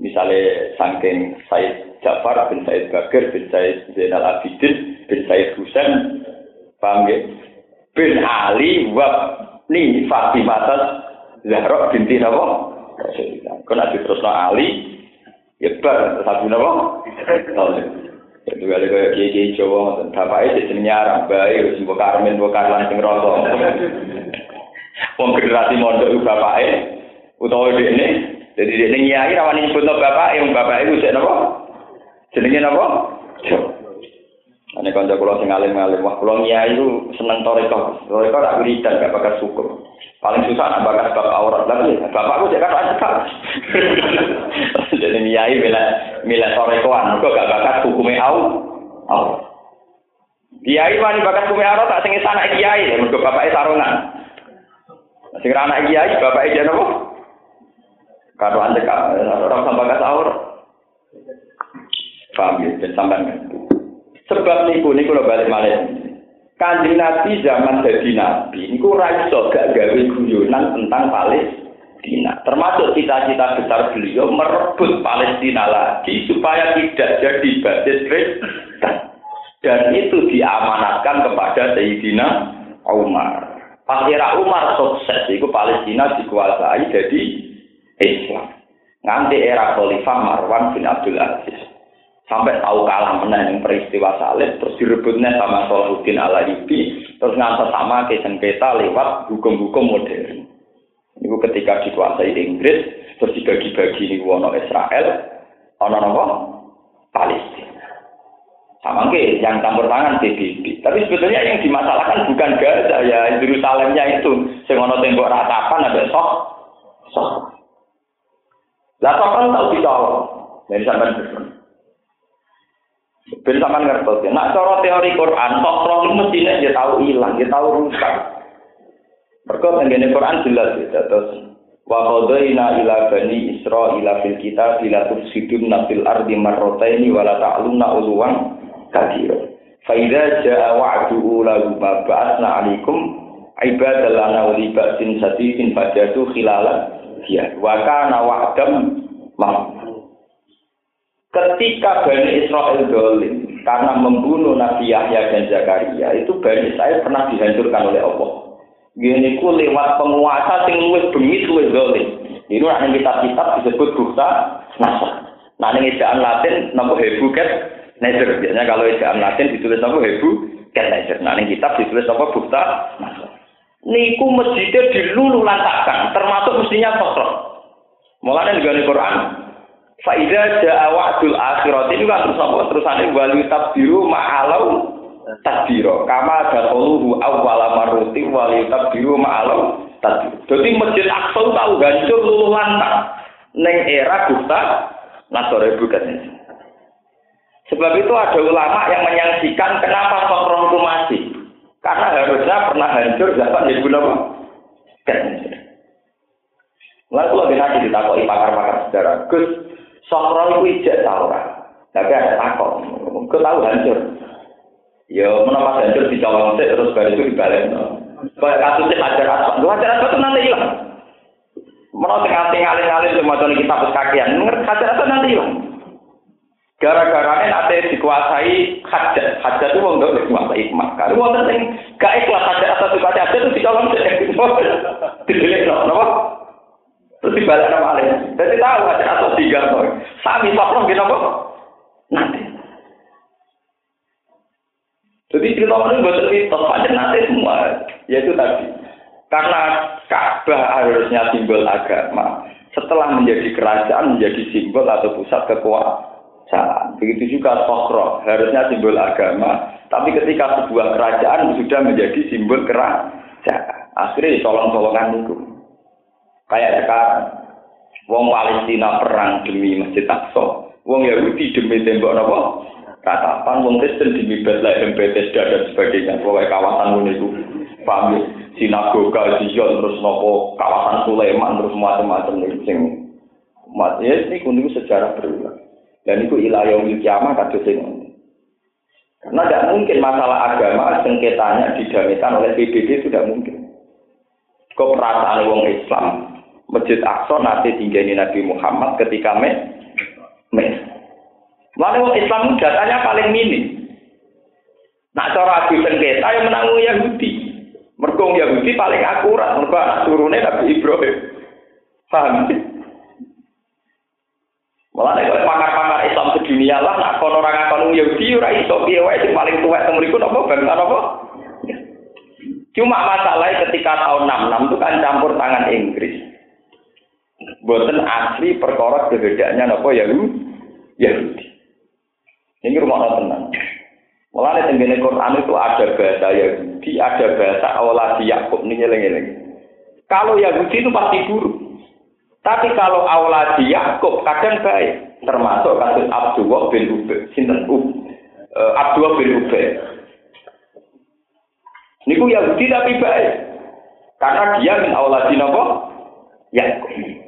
misalnya saking Said Jafar bin Said Bakir bin Said Zainal Abidin bin Said Husain paham ya? Bin Ali wa ni Fatimah Zahra binti Nabi Rasulullah. Kau nak terus Ali, ya bar satu nama. Itu kali kaya kiai kiai Jawa, bapak itu jadi nyarang, baik, buka karmen, buka karlan sing rosok. Wong generasi mondok itu bapak itu, utawa dia ini, jadi dia ini nyai rawan nyebut bapak, yang bapak itu jadi apa? Jenenge apa? Ini kanca kula sing alim-alim, wah kula nyai itu seneng toreko. Toreko tak wiridan gak bakal syukur. Paling susah nak bakar bab aurat lagi. Bapakku cek kan cekak. Jadi nyai mila mila sorekoan, kok gak bakat hukumnya au. Au. Kiai wani bakat hukumnya aurat tak sing anak kiai, mergo bapake sarungan. Sing anak kiai bapake jan apa? Karo ande orang sampai bakat aurat. Paham ya, sampean. Sebab niku niku lo balik malah. Kanjeng Nabi zaman jadi Nabi, ini raiso gak gawe guyonan tentang Palestina. Termasuk cita-cita besar beliau merebut Palestina lagi supaya tidak jadi basis Kristen. Dan itu diamanatkan kepada Sayyidina Umar. Akhirnya Umar sukses, itu Palestina dikuasai jadi Islam. Nanti era Khalifah Marwan bin Abdul Aziz sampai tahu kalah menang yang peristiwa salib terus direbutnya sama Salahuddin Alayubi terus ngantar sama ke sengketa lewat hukum-hukum modern. Itu ketika dikuasai Inggris terus dibagi-bagi ini wono Israel ono nopo? Palestina. Sama ke yang campur tangan PBB tapi sebetulnya yang dimasalahkan bukan Gaza ya Yerusalemnya itu. Sengono tembok ratapan ada sok sok lah kan tahu ditolong. Dari sampai Ben sampean ngertos ya. Cara teori Quran, sokro itu mestinya dia tahu hilang, dia tahu rusak. Mereka tenggene Quran jelas ya. Terus wa qadaina ila bani Israil fil kitab la tufsidun fil ardi marrataini wa la ta'lunna uluwan kabira. Fa idza jaa wa'du ulahu ma ba'atsna 'alaikum ibadallana wa libatin sadidin fajatu khilalan ya wa kana wa'dam Ketika Bani Israel dolim karena membunuh Nabi Yahya dan Zakaria, itu Bani Israel pernah dihancurkan oleh Allah. Gini ku lewat penguasa sing luwih bengis luwih dolim. Ini yang kitab-kitab disebut bukta nasa. Nah ini ejaan Latin nama hebu ket nezer. Biasanya kalau ejaan Latin ditulis nama hebu ket nezer. Nah ini kitab ditulis apa bukta nasa. Niku masjidnya dilulu lantakan, termasuk mestinya sosok. Mulanya juga di Quran, Faida ja'a wa'dul akhirat ini kan terus apa? Terusane wali tabdiru ma'alau tadbiro kama dakuluhu awwala marruti wali tabdiru ma'alau tadbiro jadi masjid Aqsa tahu hancur luluh lantang neng era Gusta Nasore bukan? Sebab itu ada ulama yang menyaksikan kenapa sokron itu masih. Karena harusnya pernah hancur zaman di apa? Kan. Lalu kalau nanti ditakoi pakar-pakar sejarah, Gus, Sokro itu ijak tau Tapi ada takut. Kau tahu hancur. Ya, menapa hancur di colong terus baru itu dibalik. Kayak kasusnya hajar asap. Lu hajar asap itu nanti hilang. Menurut ngerti ngalir-ngalir semua tuh kita kakian. Ngerti hajar asap nanti hilang. Gara-gara nanti dikuasai hajat, hajat itu wong dok dikuasai emak. Kalau wong sing gak ikhlas hajat atau dikuasai hajat itu dicolong deh. Didelik no, nopo? Terus dibalik nama alih. Jadi tahu hajat atau tiga no. Sami sopro gitu nopo? Nanti. Jadi cerita ini buat cerita, hajat nanti semua. Yaitu tadi. Karena Ka'bah harusnya simbol agama. Setelah menjadi kerajaan, menjadi simbol atau pusat kekuasaan. Begitu juga sokro, harusnya simbol agama. Tapi ketika sebuah kerajaan sudah menjadi simbol kerajaan, akhirnya tolong-tolongan itu. Kayak sekarang, Wong Palestina perang demi Masjid Aqsa, Wong Yahudi demi tembok nopo, Katapan Wong Kristen demi Bethlehem, Bethesda dan sebagainya. Pokoknya kawasan itu, paham ya? Sinagoga, Zion, terus nopo, kawasan Sulaiman, terus macam-macam itu. Mat, ya ini kuning sejarah berulang. Dan itu ilayah kiamat kados sing Karena tidak mungkin masalah agama sengketanya didamaikan oleh PBB itu tidak mungkin. Kok perasaan wong Islam Masjid Aqsa nanti tinggali Nabi Muhammad ketika me me. Wong Islam datanya paling minim. Nak cara adu sengketa yang menanggung Yahudi. Merkong Yahudi paling akurat, mereka anak turunnya Nabi Ibrahim. Paham? Malah nek pakar-pakar Islam sedunia lah nak kono ora ngakon Yahudi ora iso piye wae sing paling tuwek teng mriku napa bangsa napa? Cuma masalahnya ketika tahun 66 itu kan campur tangan Inggris. Boten asli perkara kebedaannya napa Yahudi. Yahudi. Ini rumah tenang. Mulai tenggene Quran itu ada bahasa Yahudi, ada bahasa Awaladi Yakub nih eleng-eleng. Kalau Yahudi itu pasti buruk. Tapi kalau di Yakub kadang baik, termasuk kasus Abdullah bin Ubay, sinten uh, Abdullah bin Ubay. Niku Yahudi tapi baik. Karena dia min di napa? Yakub.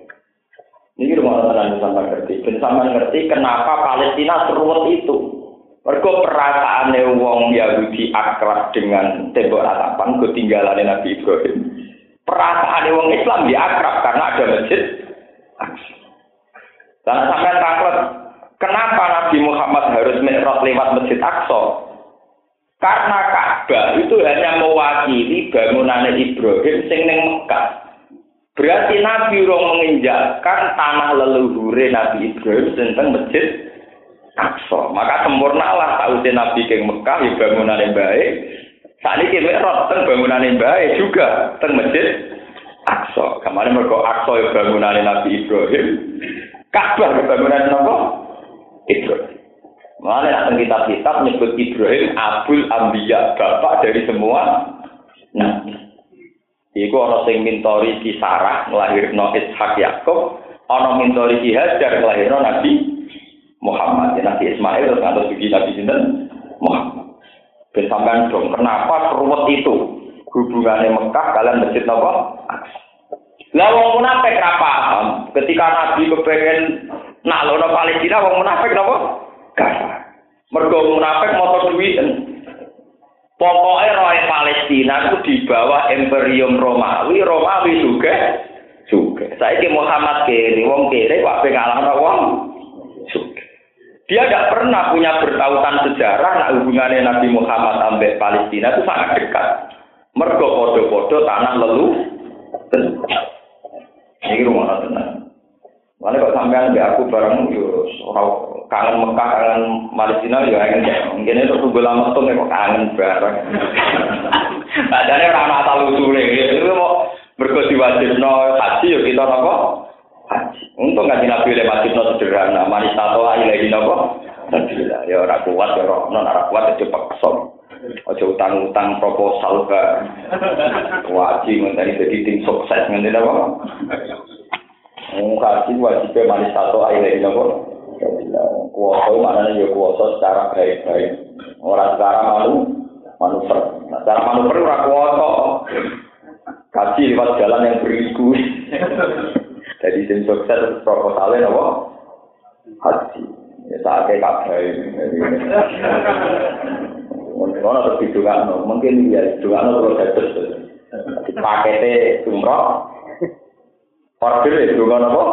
Ini rumah tenan sampai ngerti. Dan sampai ngerti kenapa Palestina seruat itu. Mergo perasaan wong Yahudi akrab dengan tembok ratapan ketinggalan Nabi Ibrahim. Perasaan wong Islam dia akrab karena ada masjid dan sampai takut, kenapa Nabi Muhammad harus mi'raj lewat Masjid Aqsa? Karena Ka'bah itu hanya mewakili bangunan Ibrahim sing ning Mekah. Berarti Nabi urung menginjakkan tanah leluhure Nabi Ibrahim tentang Masjid Aqsa. Maka sempurnalah tahu Nabi ke Mekah ya bangunan yang baik. Saat ini kita teng bangunan yang baik juga teng Masjid Aqsa. Kemarin mereka Aqsa yang bangunan Nabi Ibrahim. Ka'bah bangunan apa? Ibrahim. Mana yang kitab-kitab menyebut Ibrahim Abul Ambiya, bapak dari semua nabi. Iku ana sing mintori Sarah nglahirno Ishak Yakub, ana mintori si Hajar nglahirno Nabi Muhammad. Ya, Nabi Ismail terus ngantos iki Nabi sinten? Muhammad. Ben dong, kenapa ruwet itu? Hubungannya Mekah kalian masjid apa? Lah wong munafik ra paham. Ketika Nabi kepengen nalono Palestina wong munafik napa? Gak. Mergo munafik moto duit. Pokoknya roy Palestina itu di bawah Imperium Romawi, Romawi juga juga. Saya ke Muhammad kiri, wong kiri, wak pengalah wong juga. Dia tidak pernah punya bertautan sejarah, nah hubungannya Nabi Muhammad sampai Palestina itu sangat dekat. Mergo podo-podo tanah lelu. Ini rumah tenang. Mana kok sampean aku bareng yo kangen Mekah, kangen Palestina kangen ya. Mungkin itu tunggu lama tuh kok kangen bareng. Padahal orang asal usule itu mau berkoti wajib no haji yo kita nopo haji. Untung nggak nabi oleh wajib no sederhana. Manis tato aja lagi nopo. Ya orang kuat ya orang non orang kuat itu paksa. Ojo utang-utang proposal ke wajib ngenteni jadi tim sukses ngenteni apa? Mengkaji wajib manis satu air ini apa? Kuasa mana ya kuasa secara baik-baik. Orang secara malu manuver. Secara manuver orang kuasa. Kaji lewat jalan yang berliku. Jadi tim sukses proposalnya apa? Haji. Ya saatnya kabeh. Mungkin ono terus didongakno, mungkin ya didongakno terus dados. Pakete umroh. Order ya dongakno apa?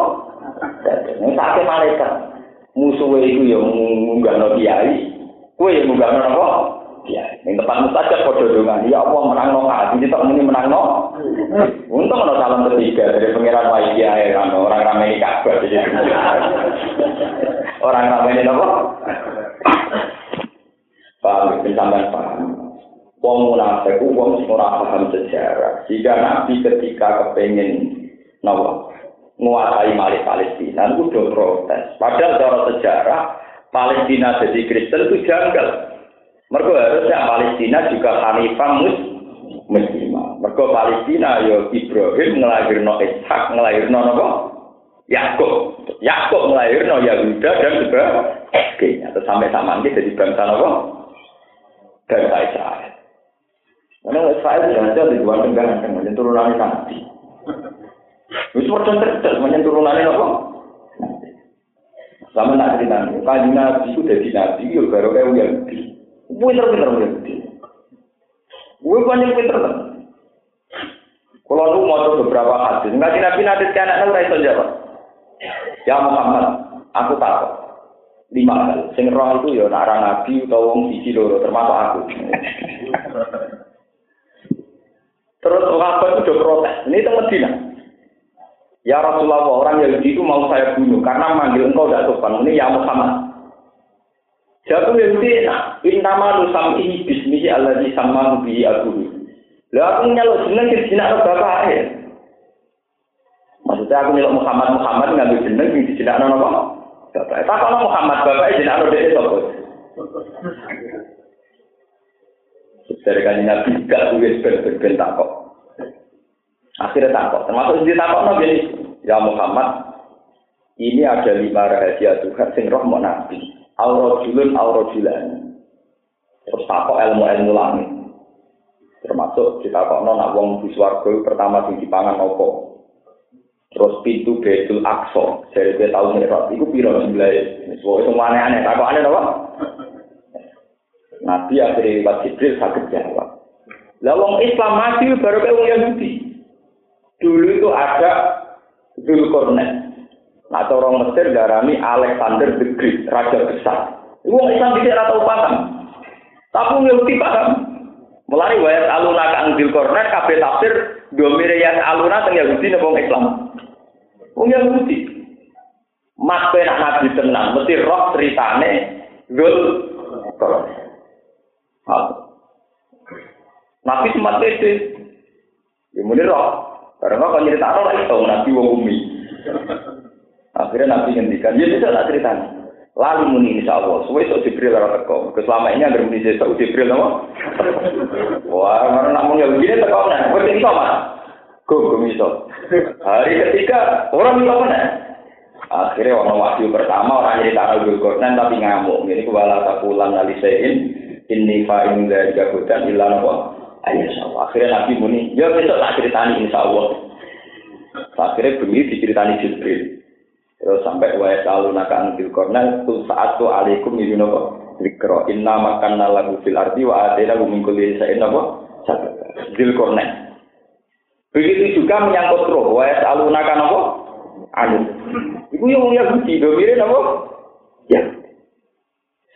Dados. Nek sakit malaikat. Musuhe iku ya munggahno kiai, yang munggahno apa? Kiai. Ning tempat mustajab padha dongan, ya Allah menangno hati, tok muni menangno. Untung ana salam ketiga dari pangeran Wai Kiai kan orang ramai kabar jadi. Orang ramai apa? Paham, sampean paham. Wong munafik wong ora paham sejarah. Jika Nabi ketika kepengen nawa menguasai Malik Palestina itu udah protes. Padahal cara sejarah Palestina jadi Kristen itu janggal. Mereka harusnya Palestina juga Hanifah mus muslimah. Mereka Palestina yo ya Ibrahim ngelahirno Ishak ngelahirno apa? Yakub. Yakub ngelahirno Yahuda dan juga sebagainya. Terus sampai sama ini jadi bangsa apa? Bangsa Israel. Karena Israel sudah di luar negara, kan, menjadi turunan nanti. Wis padha cerdas menyen turunane apa? Sama nak cerita, kaji nabi itu dari nabi, yo baru kayak yang gede. Pinter-pinter yang gede. Gue banyak pinter kan. Kalau lu mau beberapa hadis, nggak nabi nabi anak lu itu jawab. Ya Muhammad, aku tahu. Lima hal. Sing roh itu ya nara nabi atau wong siji loro termasuk aku. Terus sahabat itu udah protes. Ini itu Medina. Ya Rasulullah, orang Yahudi itu mau saya bunuh karena manggil engkau tidak sopan. Ini ya Muhammad. Jatuh Yahudi, nah, intama nusam ini bismihi Allah di sama bi aku. Lalu aku nyaluk jeneng ke jinak bapak ya. Maksudnya aku nyaluk Muhammad Muhammad ngambil jeneng di jinak nono apa? Bapak. Tak kalau Muhammad bapak jinak nono dia sopo. Dari kan nabi gak tulis ben kok. Akhirnya takut. Termasuk di takut nabi ini. Ya Muhammad, ini ada lima rahasia Tuhan sing roh mau nabi. Aurojulun aurojulan. Terus takut ilmu-ilmu langit. Termasuk kita kok nak wong di swarga pertama sing dipangan opo. Terus pintu Betul Aqsa dari dia tahu merah. Iku piro sebelah. Semua itu aneh-aneh. Takut aneh apa? Nabi akhirnya lewat Jibril sakit jawab. Lah wong Islam mati baru kayak wong Yahudi. Dulu itu ada Zulkarnain. Nah, orang Mesir darami Alexander the Great, raja besar. Itu orang Islam tidak tahu paham. Tapi ngerti paham. Mulai wayat aluna kang Zulkarnain kabeh tafsir domire ya aluna teng Yahudi nang wong Islam. Wong Yahudi. Mas penak nabi tenang, mesti roh ceritane Zulkarnain. Nabi sempat pede. Ya muni roh. Karena kalau cerita apa lagi tahu nabi wong umi. Akhirnya nabi ngendikan, ya bisa tak cerita. Lalu muni insya Allah, semua itu Jibril orang teko. Selama ini agar muni saya Jibril nama. Wah, karena namun ya begini teko nih. Wes ini sama. Gue gue. Hari ketiga orang bisa mana? Akhirnya orang wahyu pertama orang jadi tanah Zulkarnain tapi ngamuk. Ini kuala takulan alisein ini fa'in dari gabutan ilan apa? Ayo Allah. Akhirnya Nabi muni, ya besok tak ceritani insya Allah. Akhirnya bunyi diceritani Jibril. Terus sampai wa selalu nakan bil kornel tu saat tu alaikum yudino kok. Dikro inna makan lagu fil arti wa adena min kulli sa'in apa? Dil kornel. Begitu juga menyangkut roh. Wa selalu nakan apa? Anu. Ibu yang Yahudi, domirin apa? Ya.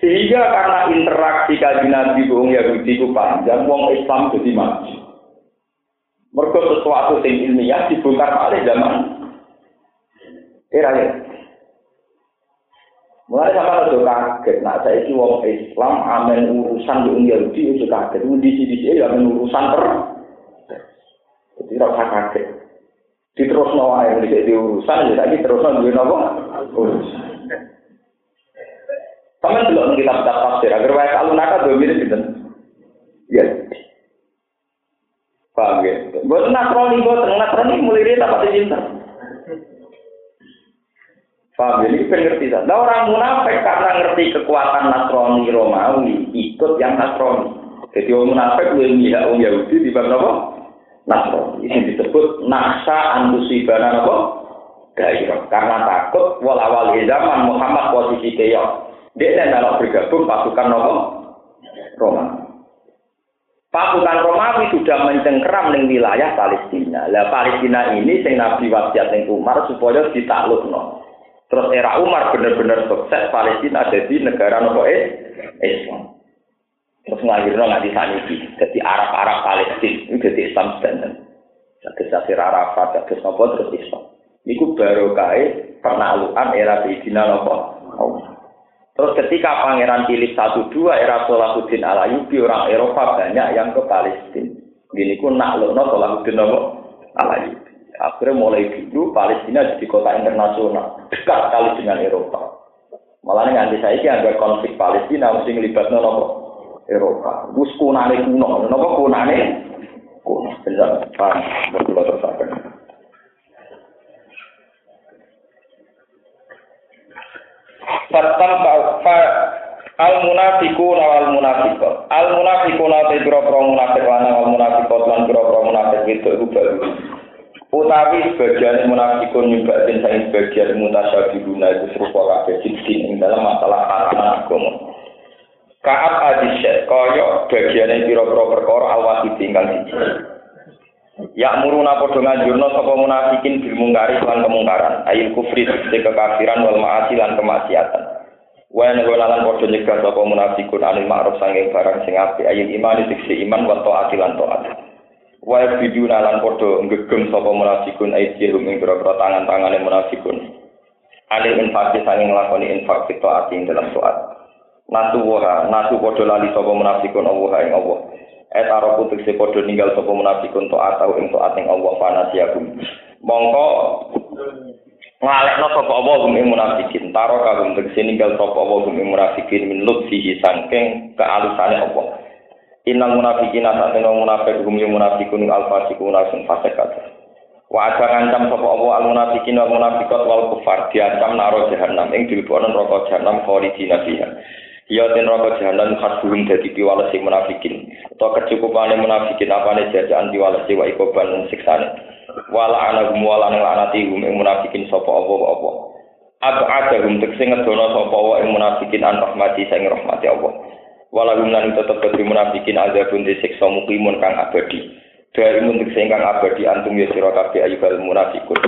Sehingga karena interaksi kaji Nabi wong Yahudi itu panjang, wong Islam jadi maju. Mereka sesuatu yang ilmiah dibongkar oleh zaman era ya. Mulai sama ada kaget, nah saya ini wong Islam amen urusan di wong Yahudi itu kaget. Di sini ya amen urusan per. Jadi rasa kaget. Diterus nawa yang di urusan, jadi terus nawa urusan. Sama dulu kita kitab tafsir, agar wae kalau nakal dua mirip gitu. Ya. Paham ya? Buat nasroni, buat nasroni mulai dia dapat cinta. Paham ya? Ini pengerti Nah orang munafik karena ngerti kekuatan nasroni Romawi, ikut yang nasroni. Jadi orang munafik lebih mihak orang Yahudi di bawah apa? Nasroni. Ini disebut naksa antusibana apa? Gairah. Karena takut wal awal zaman Muhammad posisi keyok. Dia tidak bergabung pasukan Roma. Pasukan Romawi sudah mencengkeram di wilayah Palestina. Lah Palestina ini sing Nabi wasiat ning Umar supaya ditaklukno. Terus era Umar benar-benar sukses Palestina jadi negara nopo eh, Islam. Terus ngahirno nganti saniki. Jadi Arab-Arab Palestina itu jadi Islam standar. Jadi Sasir Arafat, jadi nopo terus Islam. Iku baru kai penaklukan era Sayyidina nopo. Terus ketika Pangeran Philip satu dua era Salahuddin Alayubi orang Eropa banyak yang ke Palestina. Gini ku naklukno Salahuddin nopo Alayubi. Akhirnya mulai dulu Palestina jadi kota internasional, dekat sekali dengan Eropa. Malah nanti saya ini ada konflik Palestina mesti ngelibatnya nopo Eropa. Gus kunane kuno, nopo kunane kuno. Bisa paham, berdua tersakan. Satan fa al munafiku lawal munafiku al munafiku la te pro pro munafik lan al munafiku lan pro pro munafik itu ubah utawi sebagian munafiku nyoba den sing sebagian mutasyabihuna itu serupa kabeh cincin ing dalam masalah karena agama. Kaat adisya koyo bagiane pira-pira perkara awati tinggal siji. Ya muruna padha nganjurna sapa munafikin bil mungkari lan kemungkaran, ayil kufri tegese kekafiran wal ma'asi lan kemaksiatan. Wa lan padha nyegah sapa munafikun anil ma'ruf sanging barang sing apik ayil iman tegese iman wa taati lan taat. wa biduna lan padha ngegem sapa munafikun aidhum ing grogro tangan-tangane munafikun alil infak sanging nglakoni infak kita ati dalam saat natu wa natu padha lali sapa munafikun Allah ing Allah et aro putuk se padha ninggal sapa munafikun to atau ing to ating Allah fanasiakum mongko ngalekno sapa Allah gum ing munafikin taro kagum tegese ninggal sapa Allah gum ing munafikin min lutfihi sangking kealusane Allah Inal munafikin asa teno munafik hum yu munafikun al fasikun sing fasik kabeh. Wa ada ngancam sapa Allah al munafikin wal munafikat wal kufar diancam naro jahanam ing dilebokno neraka jahanam khalidina fiha. Ya ten neraka jahanam khasbuhum dadi piwales sing munafikin. Utawa kecukupane munafikin apane jajaan piwales wa ikoban siksane. Wala anahum wala nang lanati hum ing munafikin sapa Allah apa. Abadahum tekse ngedono sapa wa ing munafikin an rahmati sing rahmati Allah. walahum lan tetep kedhi munafikin azabun disiksa mukimun kang abadi dari muntuk sing kang abadi antum ya sira kabeh ayyuhal munafikun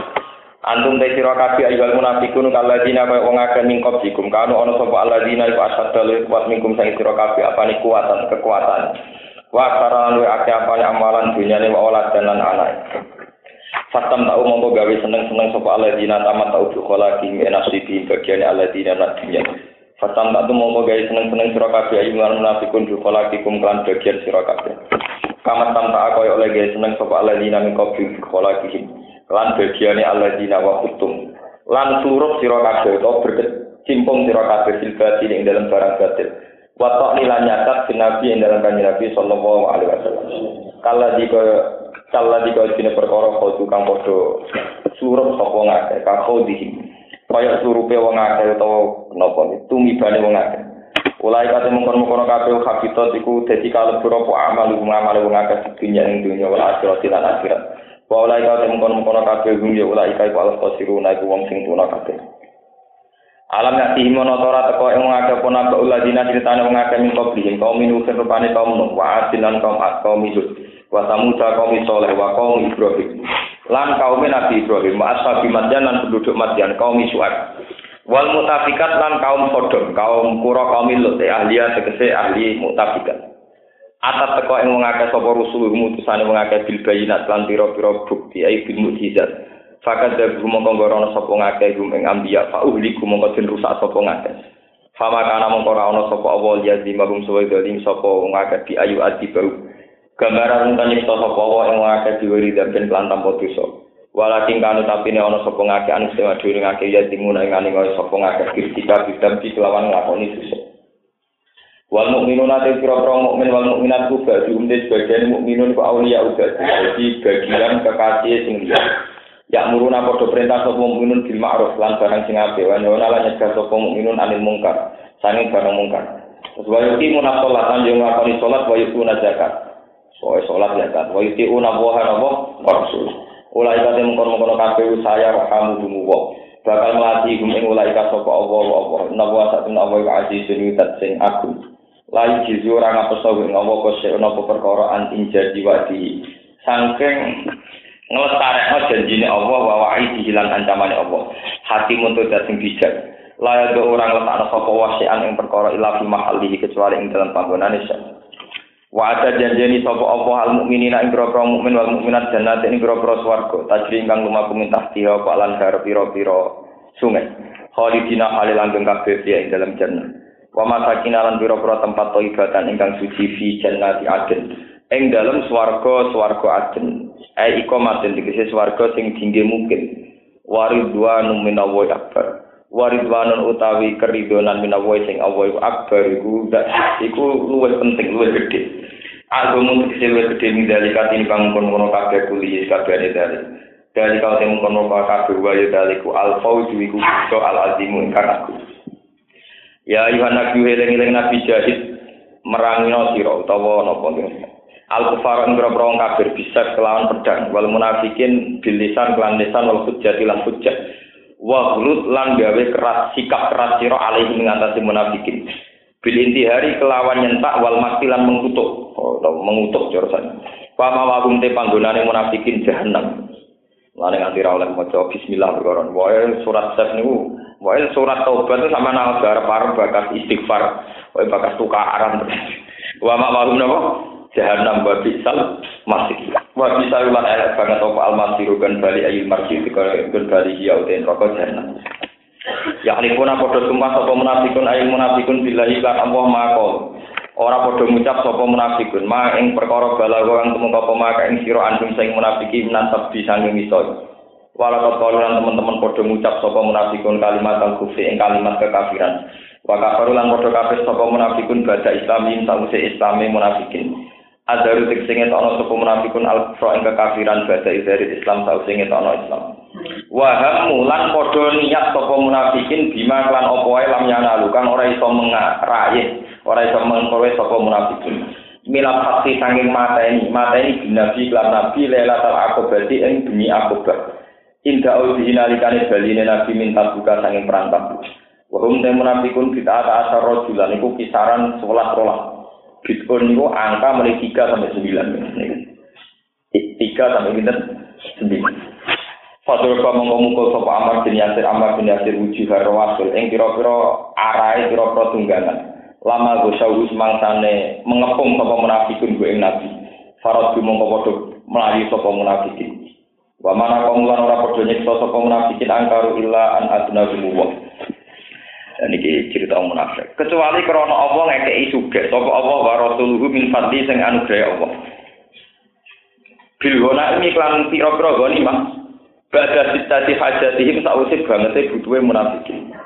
antum te sira kabeh ayyuhal munafikun kalladina kaya wong akeh mingkop jikum kanu ana sapa alladina iku asadal kuat mingkum sing sira kabeh apane kuatan kekuatan wa karan luwe akeh apane amalan dunyane wa olad dan anak Fatam tau mongko gawe seneng-seneng sapa alladzina tamat tau dukhala ki menasibi bagian alladzina nak dunya. Fatam tak mau gaya seneng-seneng sira kabeh ayu lan munafikun du khalaqikum kan bagian sira kabeh. Kamat tam tak oleh gaya seneng sapa alladzina min qabli khalaqihim. Lan bagiane alladzina wa kutum. Lan surup sira kabeh to berkecimpung sira kabeh fil batin ing dalam barang batil. Wa ta'lilan nyatat sinabi ing dalam kanjeng Nabi sallallahu alaihi wasallam. Kala di kala di koyo dene perkara kok tukang padha surup sapa ngake kakau dihim. kaya surupe wong akeh utawa napa tumibane wong akeh Ulai kate mungkon-mungkon kabeh habitat iku dadi kalebu apa amal ngamal wong akeh dunya ing dunya wal akhirat lan akhirat. Wa ulai kate mungkon-mungkon kabeh gum ya ulai kae kuwi khosiruna iku wong sing tuna kabeh. Alam ya timo notora teko ing wong akeh pun apa uladina critane wong akeh min qablihim kaum minu rupane kaum nuh wa asilan kaum kaum hud wa samuda kaum soleh wa kaum ibrahim. lan kaum Nabi Ibrahim wa ashabi Madyan lan penduduk Madyan kaum Su'ad wal mutafikat lan kaum Sodom kaum kura kaum Lut ahli tegese ahli mutafikat atas teko ing wong akeh sapa rusul mutusane wong akeh bil bayinat lan pira-pira bukti ai bil mukjizat fakat dabu mongko ngorono sapa ngakeh gum ing ambiya fa uhliku mongko den rusak sapa ngakeh Fama kana mongko ora sapa awal ya di magum suwe dalim sapa wong akeh di ayu adi baru gambaran utawa nyipta sapa wae ing akeh diwiri dan lan tanpa dosa. Walakin kanu tapi ne ana sapa ngake anu sing adhuri ngake ya dimuna ing ane kaya sapa ngake kritika bidam kelawan nglakoni dosa wal mukminun ate pira-pira mukmin wal mukminat ku bagi umde sebagian mukminun ku auliya uga jadi bagian kekasih sing liya Ya muruna padha perintah sapa mukminun bil ma'ruf lan barang sing apik wa nyuwun lan nyegah sapa mukminun anil mungkar sanging barang mungkar Wa yuqimu nasolatan yo ngakoni salat wa yuquna zakat Soe sholat ya kan. Wa yuti una buah nabo rasul. Ulai kate mengkono-mengkono kabeh saya kamu dumu Bakal melatih gum ing ulai ka sapa Allah Allah. Nabo satun Allah wa aziz sing aku. Lai jizu ora ngapeso ing Allah kok sik ana perkara anting jadi wadi. Sangking nglestarekno janjine Allah wa wa'i dihilang ancamane Allah. Hati untuk sing bijak. Layak do orang letakno sapa wasian ing perkara ila fi mahallihi kecuali ing dalam panggonane sak. Wa ada janjeni sapa Allah al mukminina ing grogro mukmin wal mukminat jannat ing grogro swarga tajri ingkang lumaku mintah tiha pak lan pira-pira sungai. Khalidina halil langgeng kabeh ing dalam jannah. Wa masakina lan pira-pira tempat thayyibatan ingkang suci fi jannati aden. Ing dalam swarga swarga aden. Ai ikomatin dikese swarga sing tinggi mungkin. Waridwanum minallahi akbar. Waridwanun utawi keridonan minallahi sing iku akbar iku iku luwih penting luwih gedhe. Agama tegese luwih gedhe ning dalika tinimbang kono-kono kabeh kuliah kabeh dari. Dari kau temu kono kabeh wae daliku al fauzu iku al azimu ingkang aku. Ya ayuhan nabi eling-eling nabi jahid merangino sira utawa napa al kufar ing grobro kafir bisa kelawan pedang wal munafikin bilisan kelan lisan wal hujjah lan hujjah. Wa lan gawe keras sikap keras sira alaihi ngatasi munafikin. Bil intihari kelawan nyentak wal makilan mengutuk atau oh, mengutuk jurusan Pama wagum te panggonane munafikin jahanam. Lane nganti oleh maca bismillah perkara. Wae surat sef niku, wae surat taubat itu sama nang garap bakas istighfar, wae bakas tukaran. Wa ma wagum napa? jahanam wa bisal masih wa bisa ulan elek banget apa al masiru kan bali ayil marji kan bali ya uten rokok jahanam ya alipuna podo sumpah sapa munafikun ayil munafikun billahi lan Allah mako ora podo ngucap sapa munafikun ma ing perkara balago kang temu apa maka ing sira antum sing munafiki sabdi sanging iso Walau kaluran teman-teman podo ngucap sapa munafikun kalimat al kufri ing kalimat kekafiran. Wa kafaru lan podo kafir sapa munafikun bada islamin sause islami munafikin. Adaru tik sing etokno sapa munafikun al kufra ing kekafiran bada dari Islam sing etokno Islam. Wa mulan padha niat sapa munafikin bima lan apa wae lam yanalu kang ora iso mengarai, ora iso mengkowe sapa munafikin. Milat hati sanging mata ini, mata ini binabi lan nabi lelatal akobati ing bunyi akobah. Indah udi nalikane baline nabi minta buka sanging perantap. Wahum te munafikun kita ata asar rojulan iku kisaran sebelas rolah. Bitcoin itu angka mulai 3 sampai 9. 3 sampai 9. Fatul ka mongko mukul sapa Amar bin Yasir Amar bin Yasir wujuh rasul ing kira-kira arahe kira-kira tunggangan. Lama gosau mangsane mengepung sapa munafikun gue ing nabi. Farad mongko padha melayu sapa munafikin. Wa mana kaum lan ora padha nyiksa sapa munafikin angkaru illa an adna Dan ini cerita munafik. Kecuali karena Allah ngekei suge. Sapa Allah wa rasuluhu min fadli sing anugerah Allah. Bil gona ini klan pira-pira goni mah. Bada sitati hajatihim sausih banget butuhe munafikin.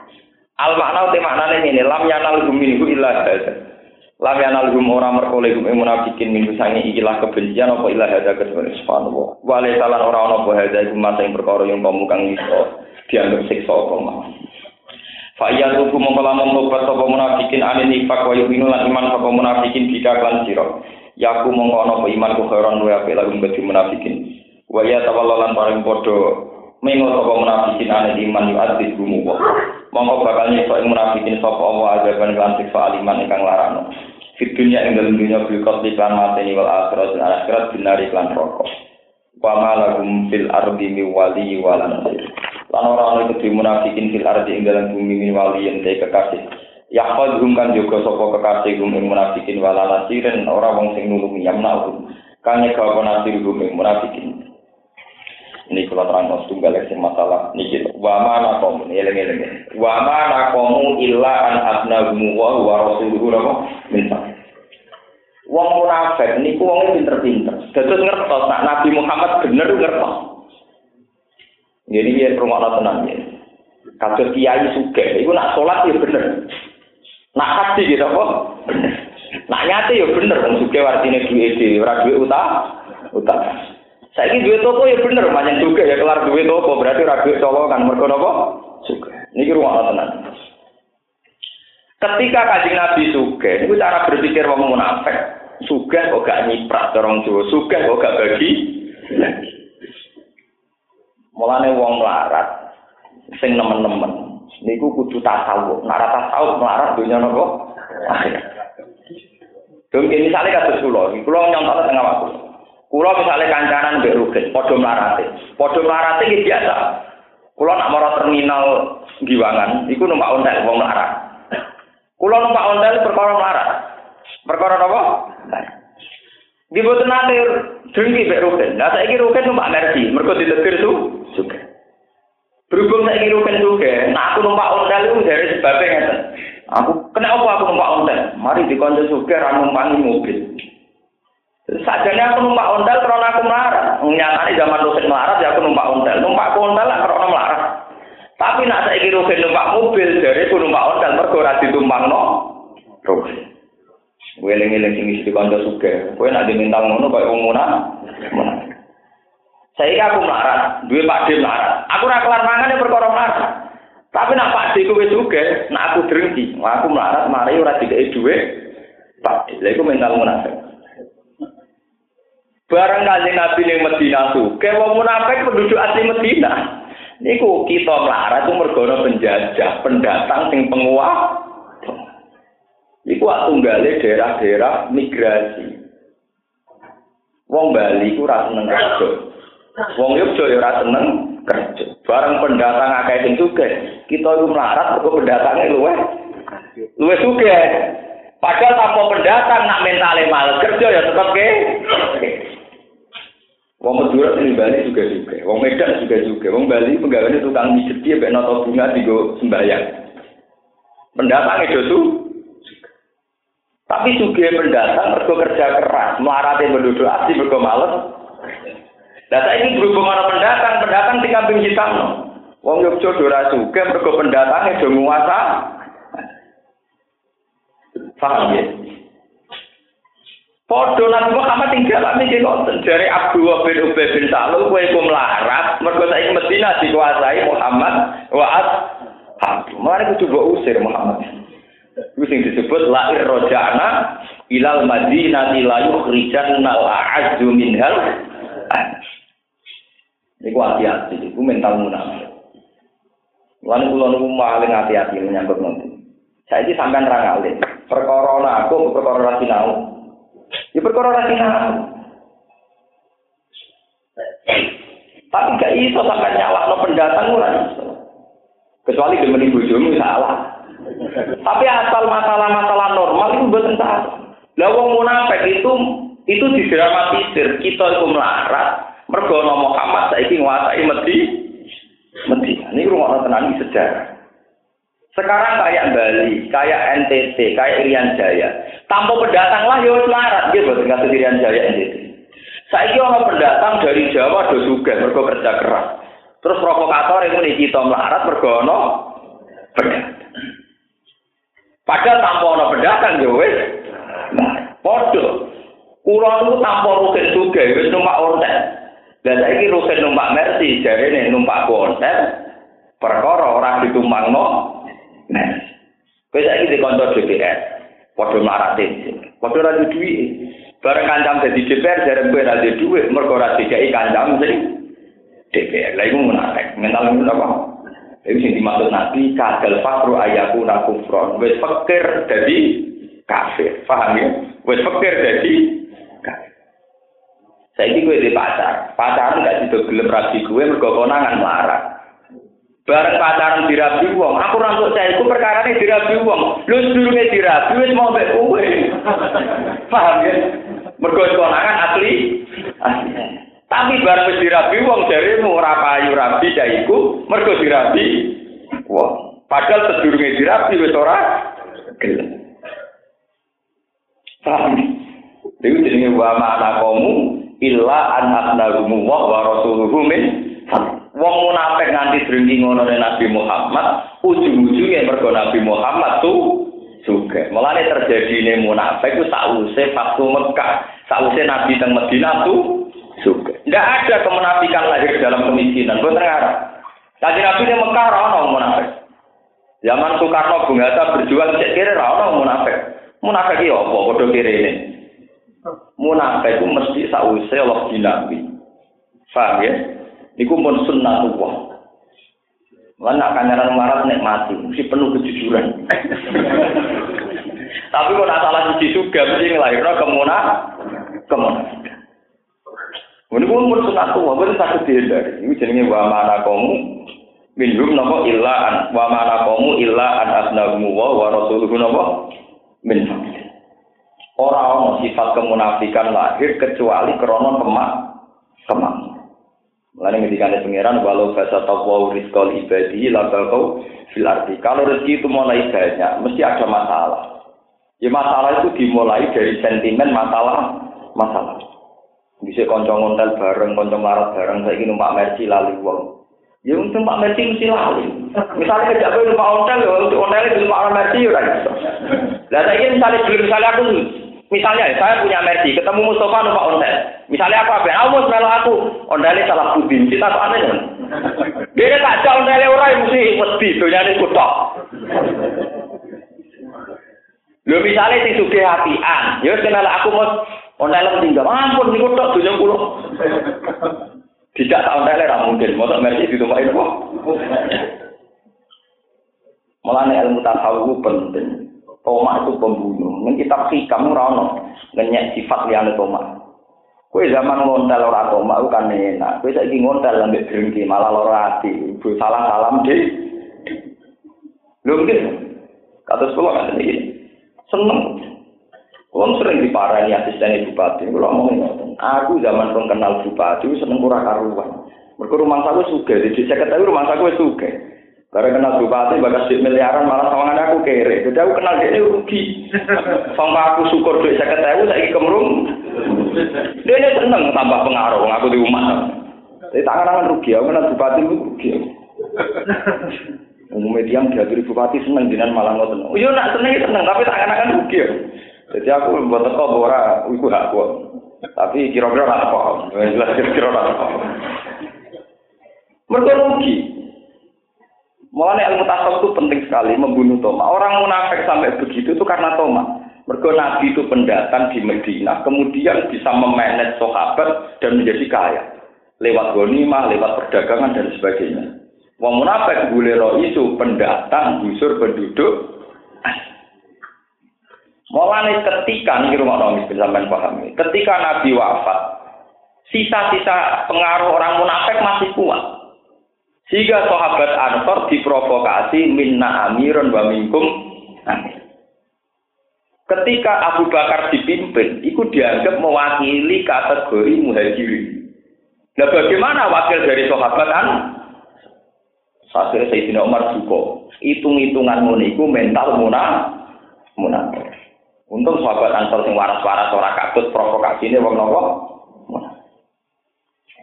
Al makna te maknane ngene, lam yanal hum minhu illa hadza. Lam yanal hum ora merkole hum munafikin minhu sange ikilah kebencian apa illa hadza kesuwen subhanallah. Wa la salan ora ana apa hadza iku masa ing perkara yang kamu kang iso dianggap siksa apa mah. Fa iya tuku tobat munafikin ane nifak wa yu'minu lan iman sapa munafikin bika lan sira. Yaku mongko ana apa iman ku khairan wa apik lagu bagi munafikin. Wa ya tawallalan paring padha mengo munafikin ane iman yu adis gumu wa. Mongko bakal nyiksa ing munafikin sapa Allah azaban lan siksa aliman ingkang larano. Fit dunya ing dalem dunya bil qatli lan mateni wal akhirat lan akhirat binari lan rokok. Wa ma lahum fil ardi mi wali wa lan lan ora ana kedhi munafikin fil ardi ing dalam bumi min waliyen te kekasih yahfadhum kan juga sapa kekasih gum ing munafikin wala nasirin ora wong sing nulungi yamna kang nyeka apa nasir gum ing munafikin ini kalau terang tunggal sing masalah niki wa mana kaum eling eling wa mana kaum illa an abnahu wa wa rasuluhu minta Wong munafik niku wong pinter-pinter. Dados ngertos nak Nabi Muhammad bener ngertos. Jadi dia rumah tenang ya. Kasus kiai suge, itu nak sholat ya bener. Nak haji gitu apa? Nak nyate ya bener, wong suge artinya duit di, ora utang, utang. Saya ini duit toko ya bener, banyak juga ya kelar duit toko, berarti ora duit kan mereka apa? Suge. Ini rumah tenang. Ketika kajian Nabi suge, itu cara berpikir wong munafik. Suge kok gak nyiprat, orang Jawa. Suge kok gak bagi. Mulane wong melarat sing nemen-nemen niku kudu tasawuf. Nek ora tasawuf melarat dunya napa? Dong ini misalnya kasus kula, kula nyontokno tengah waktu. Kulo misalnya kancanan mbek Rugen, padha mlarate. Padha mlarate iki biasa. Kulo nak mara terminal Giwangan, iku numpak ontel wong melarat. Kulo numpak ontel perkara melarat. Perkara apa? Di boten nate drengki mbek Rugen. Lah saiki Rugen numpak Mercy, mergo ditegir su juga. Berhubung saiki Rugen juga, nah aku numpak ontel itu dari sebabnya ngeten. Aku kena apa aku numpak ontel? Mari dikonco juga ra numpangi mobil. Sajane aku numpak ontel karena aku melarat. Nyatane zaman dosen melarat ya aku numpak ontel. Numpak ontel lah karena melarat. Tapi nak saiki rugen numpak mobil dari aku numpak ontel mergo ora ditumpangno. Rugen. Kowe eling-eling sing isi kanca sugih. Kowe nak diminta ngono kaya wong munah. Saya aku melarat, duwe Pak D melarat. Aku ora kelar mangan ya perkara melarat. Tapi nak Pak D kowe juga, nak aku drengki. Aku melarat, mari ora dikei duwe. Pak lha iku mental munafik. Barang kanjeng Nabi ning Medina suke wong munafik penduduk asli Medina. Niku kita melarat itu mergono penjajah, pendatang sing penguah. Iku tunggale daerah-daerah migrasi. Wong Bali ku ora seneng kerja. Wong Yogyo ya ora seneng kerja. Barang pendatang akeh sing suke, kita iku melarat mergo pendatange luweh. Luweh suke. Padahal tanpa pendatang nak mentale mal kerja ya tetep ke. Wong Madura ini Bali juga juga, Wong Medan juga juga, Wong Bali pegawainya tukang mijet dia benar noto bunga tigo sembayang. Pendatang itu tuh. Tapi juga pendatang mergo kerja keras, melarati penduduk asli mergo males. Nah ini berhubung mana pendatang, pendatang di kambing hitam. Wong Yogyo dora juga mergo pendatang itu menguasa. Paham ya? Podo Nabi Muhammad tinggal lami di nonton dari Abdullah bin Ubay bin Salul kue ku melarat mergo saiki Medina dikuasai Muhammad wa ashabu. Mari ku coba usir Muhammad. Itu sing disebut lahir rojana ilal madinati la yukhrijan al a'azzu minhal. Iku hati-hati, iku mental munafik. Lan kula niku paling hati-hati menyambut nanti. Ini sampean ra ngalih. Perkara aku perkara ra sinau. Ya perkara sinau. Tapi gak iso sampai nyala no pendatang ora iso. Kecuali gemeni bojomu salah. Tapi asal masalah-masalah normal itu buatan salah. Lah wong munafik itu itu didramatisir. Kita itu melarat mergo Muhammad saiki nguasai Medi. Medi. Ini rumah tenan sejarah. Sekarang kayak Bali, kayak NTT, kayak Irian Jaya. Tanpa pendatang lah ya selarat gitu dengan Irian Jaya NTT. Saya kira pendatang dari Jawa do juga mergo kerja keras. Terus provokator itu nih kita melarat bergono pendatang. Padahal tanpa ono pendatang ya wis. Nah, podo. Kulo niku tanpa rugen juga wis numpak ontel. Dan saiki rugen numpak Mercy, jarene numpak ontel. Perkara ora ditumpangno Nah, saiki di kantor DPR, padha marate. Padha ora duwe. Bareng kancam dadi DPR jarem kowe ora duwe, mergo ora dikai kancam sing DPR. Lah iku munafik. Mental ngono apa? Itu sing dimaksud Nabi kadal fakru ayaku nakufron. Wis pikir dadi kafir. Paham ya? Wis pikir dadi kafir. Saiki kowe di pacar, pacaran gak sido gelem rabi kowe mergo konangan marah. Bareng pacaran dirabi wong, aku saya itu perkara ini dirabi wong. Lu sedurunge dirabi wis mau mbek kowe. Paham ya? Mergo konangan asli. Tapi bareng wis dirabi wong jaremu ora payu rabi daiku, mergo dirabi wong. Padahal sedurunge dirabi wis ora gelem. Paham? Dewi jenenge wa ma'ana kamu illa an asnarumu wa rasuluhu min Wong munafik nganti drengki ngono Nabi Muhammad, ujung-ujungnya mergo Nabi Muhammad tuh juga. Mulane ini munafik itu sause waktu Mekah, sause Nabi teng Medina tuh juga. Tidak ada kemunafikan lahir dalam kemiskinan. Gue tergarap. Tadi Nabi di Mekah rano munafik. Zaman Soekarno Bung Hatta berjuang cek kiri rano munafik. Munafik iya apa? Bodoh kiri ini. Munafik itu mesti sause Allah Nabi. Faham ya? Iku pun sunnatullah. Lan nak kanyaran marat mati, mesti penuh kejujuran. Tapi kok nak salah suci juga mesti ngelahirno kemuna kemuna. Ini pun pun sunat tua, betul sakit dihindari. Ini jenenge wa mana kamu minhum nopo illa an wa mana kamu illa an asnagumu wa wa rasuluhu nopo min Orang sifat kemunafikan lahir kecuali krono kemak kemak. Mulane ngendikane pangeran walau basa taqwa rizqal ibadi la kau fil arti. Kalau rezeki itu mulai banyak, mesti ada masalah. Ya masalah itu dimulai dari sentimen masalah masalah. Bisa konco ngontel bareng, konco marat bareng, saya ingin numpak mercy lali wong. Ya untuk numpak mercy mesti lali. Misalnya kerja gue numpak ontel, ya untuk ontel itu numpak mercy ya kan. Lah saya misalnya belum misalnya aku Misalnya saya punya mercy, ketemu Mustafa numpak ontel. Misalnya apa? Aku mau aku, ontelnya salah budin, kita tuh aneh? Dia tak jauh ontelnya orang mesti mesti dunia ini kutok. Lho misalnya sing sugih apian, ya kenal aku mau Ontel tinggal, ampun niku tok dunya kula. Tidak tak ontel ora mungkin, mosok mersi di rumah itu kok. Mulane ilmu tasawuf penting. Toma itu pembunuh. Ning kitab hikam ora ono ngenyek sifat liyane toma. Kue zaman ngontel ora toma kan enak. Kue saiki ngontel ambek drengki malah lara ati. Bu salah salam di. Lho. Kados kula kan iki. Seneng. Wong sering diparani asisten bupati. Kalau ngomong aku zaman pun kenal bupati, seneng kurang karuan. Mereka rumah saya suka, jadi saya ketahui rumah saya suka. Karena kenal bupati, bagas di miliaran malah sama aku kere. Jadi aku kenal dia ini rugi. Sama aku syukur duit saya ketahui, saya kemrung. Dia ini seneng tambah pengaruh, aku di rumah. Jadi tangan-tangan rugi, aku kenal bupati itu rugi. Umumnya dia yang dihaturi bupati seneng, jinan malah ngotot. Oh iya nak seneng, seneng, tapi tangan-tangan rugi. Jadi aku buat teko ora iku kok. Tapi kira-kira paham. Jelas kira-kira paham. Mereka rugi. Mulanya ilmu tasawuf itu penting sekali membunuh Toma. Orang munafik sampai begitu itu karena Toma. Mereka Nabi itu pendatang di Medina, kemudian bisa memanage sahabat dan menjadi kaya. Lewat gonimah, lewat perdagangan dan sebagainya. Wong munafik boleh isu pendatang, busur penduduk, Mulane ketika nih rumah nomis sampean pahami, ketika Nabi wafat, sisa-sisa pengaruh orang munafik masih kuat. Sehingga sahabat Ansor diprovokasi minna amirun wa minkum amir. Ketika Abu Bakar dipimpin, itu dianggap mewakili kategori muhajirin. Nah bagaimana wakil dari sahabat an? Saya Sayyidina Umar juga. Hitung-hitungan muniku mental munafik. Munafik. Untung sahabat Ansor sing waras-waras ora kabut provokasi ini wong nopo.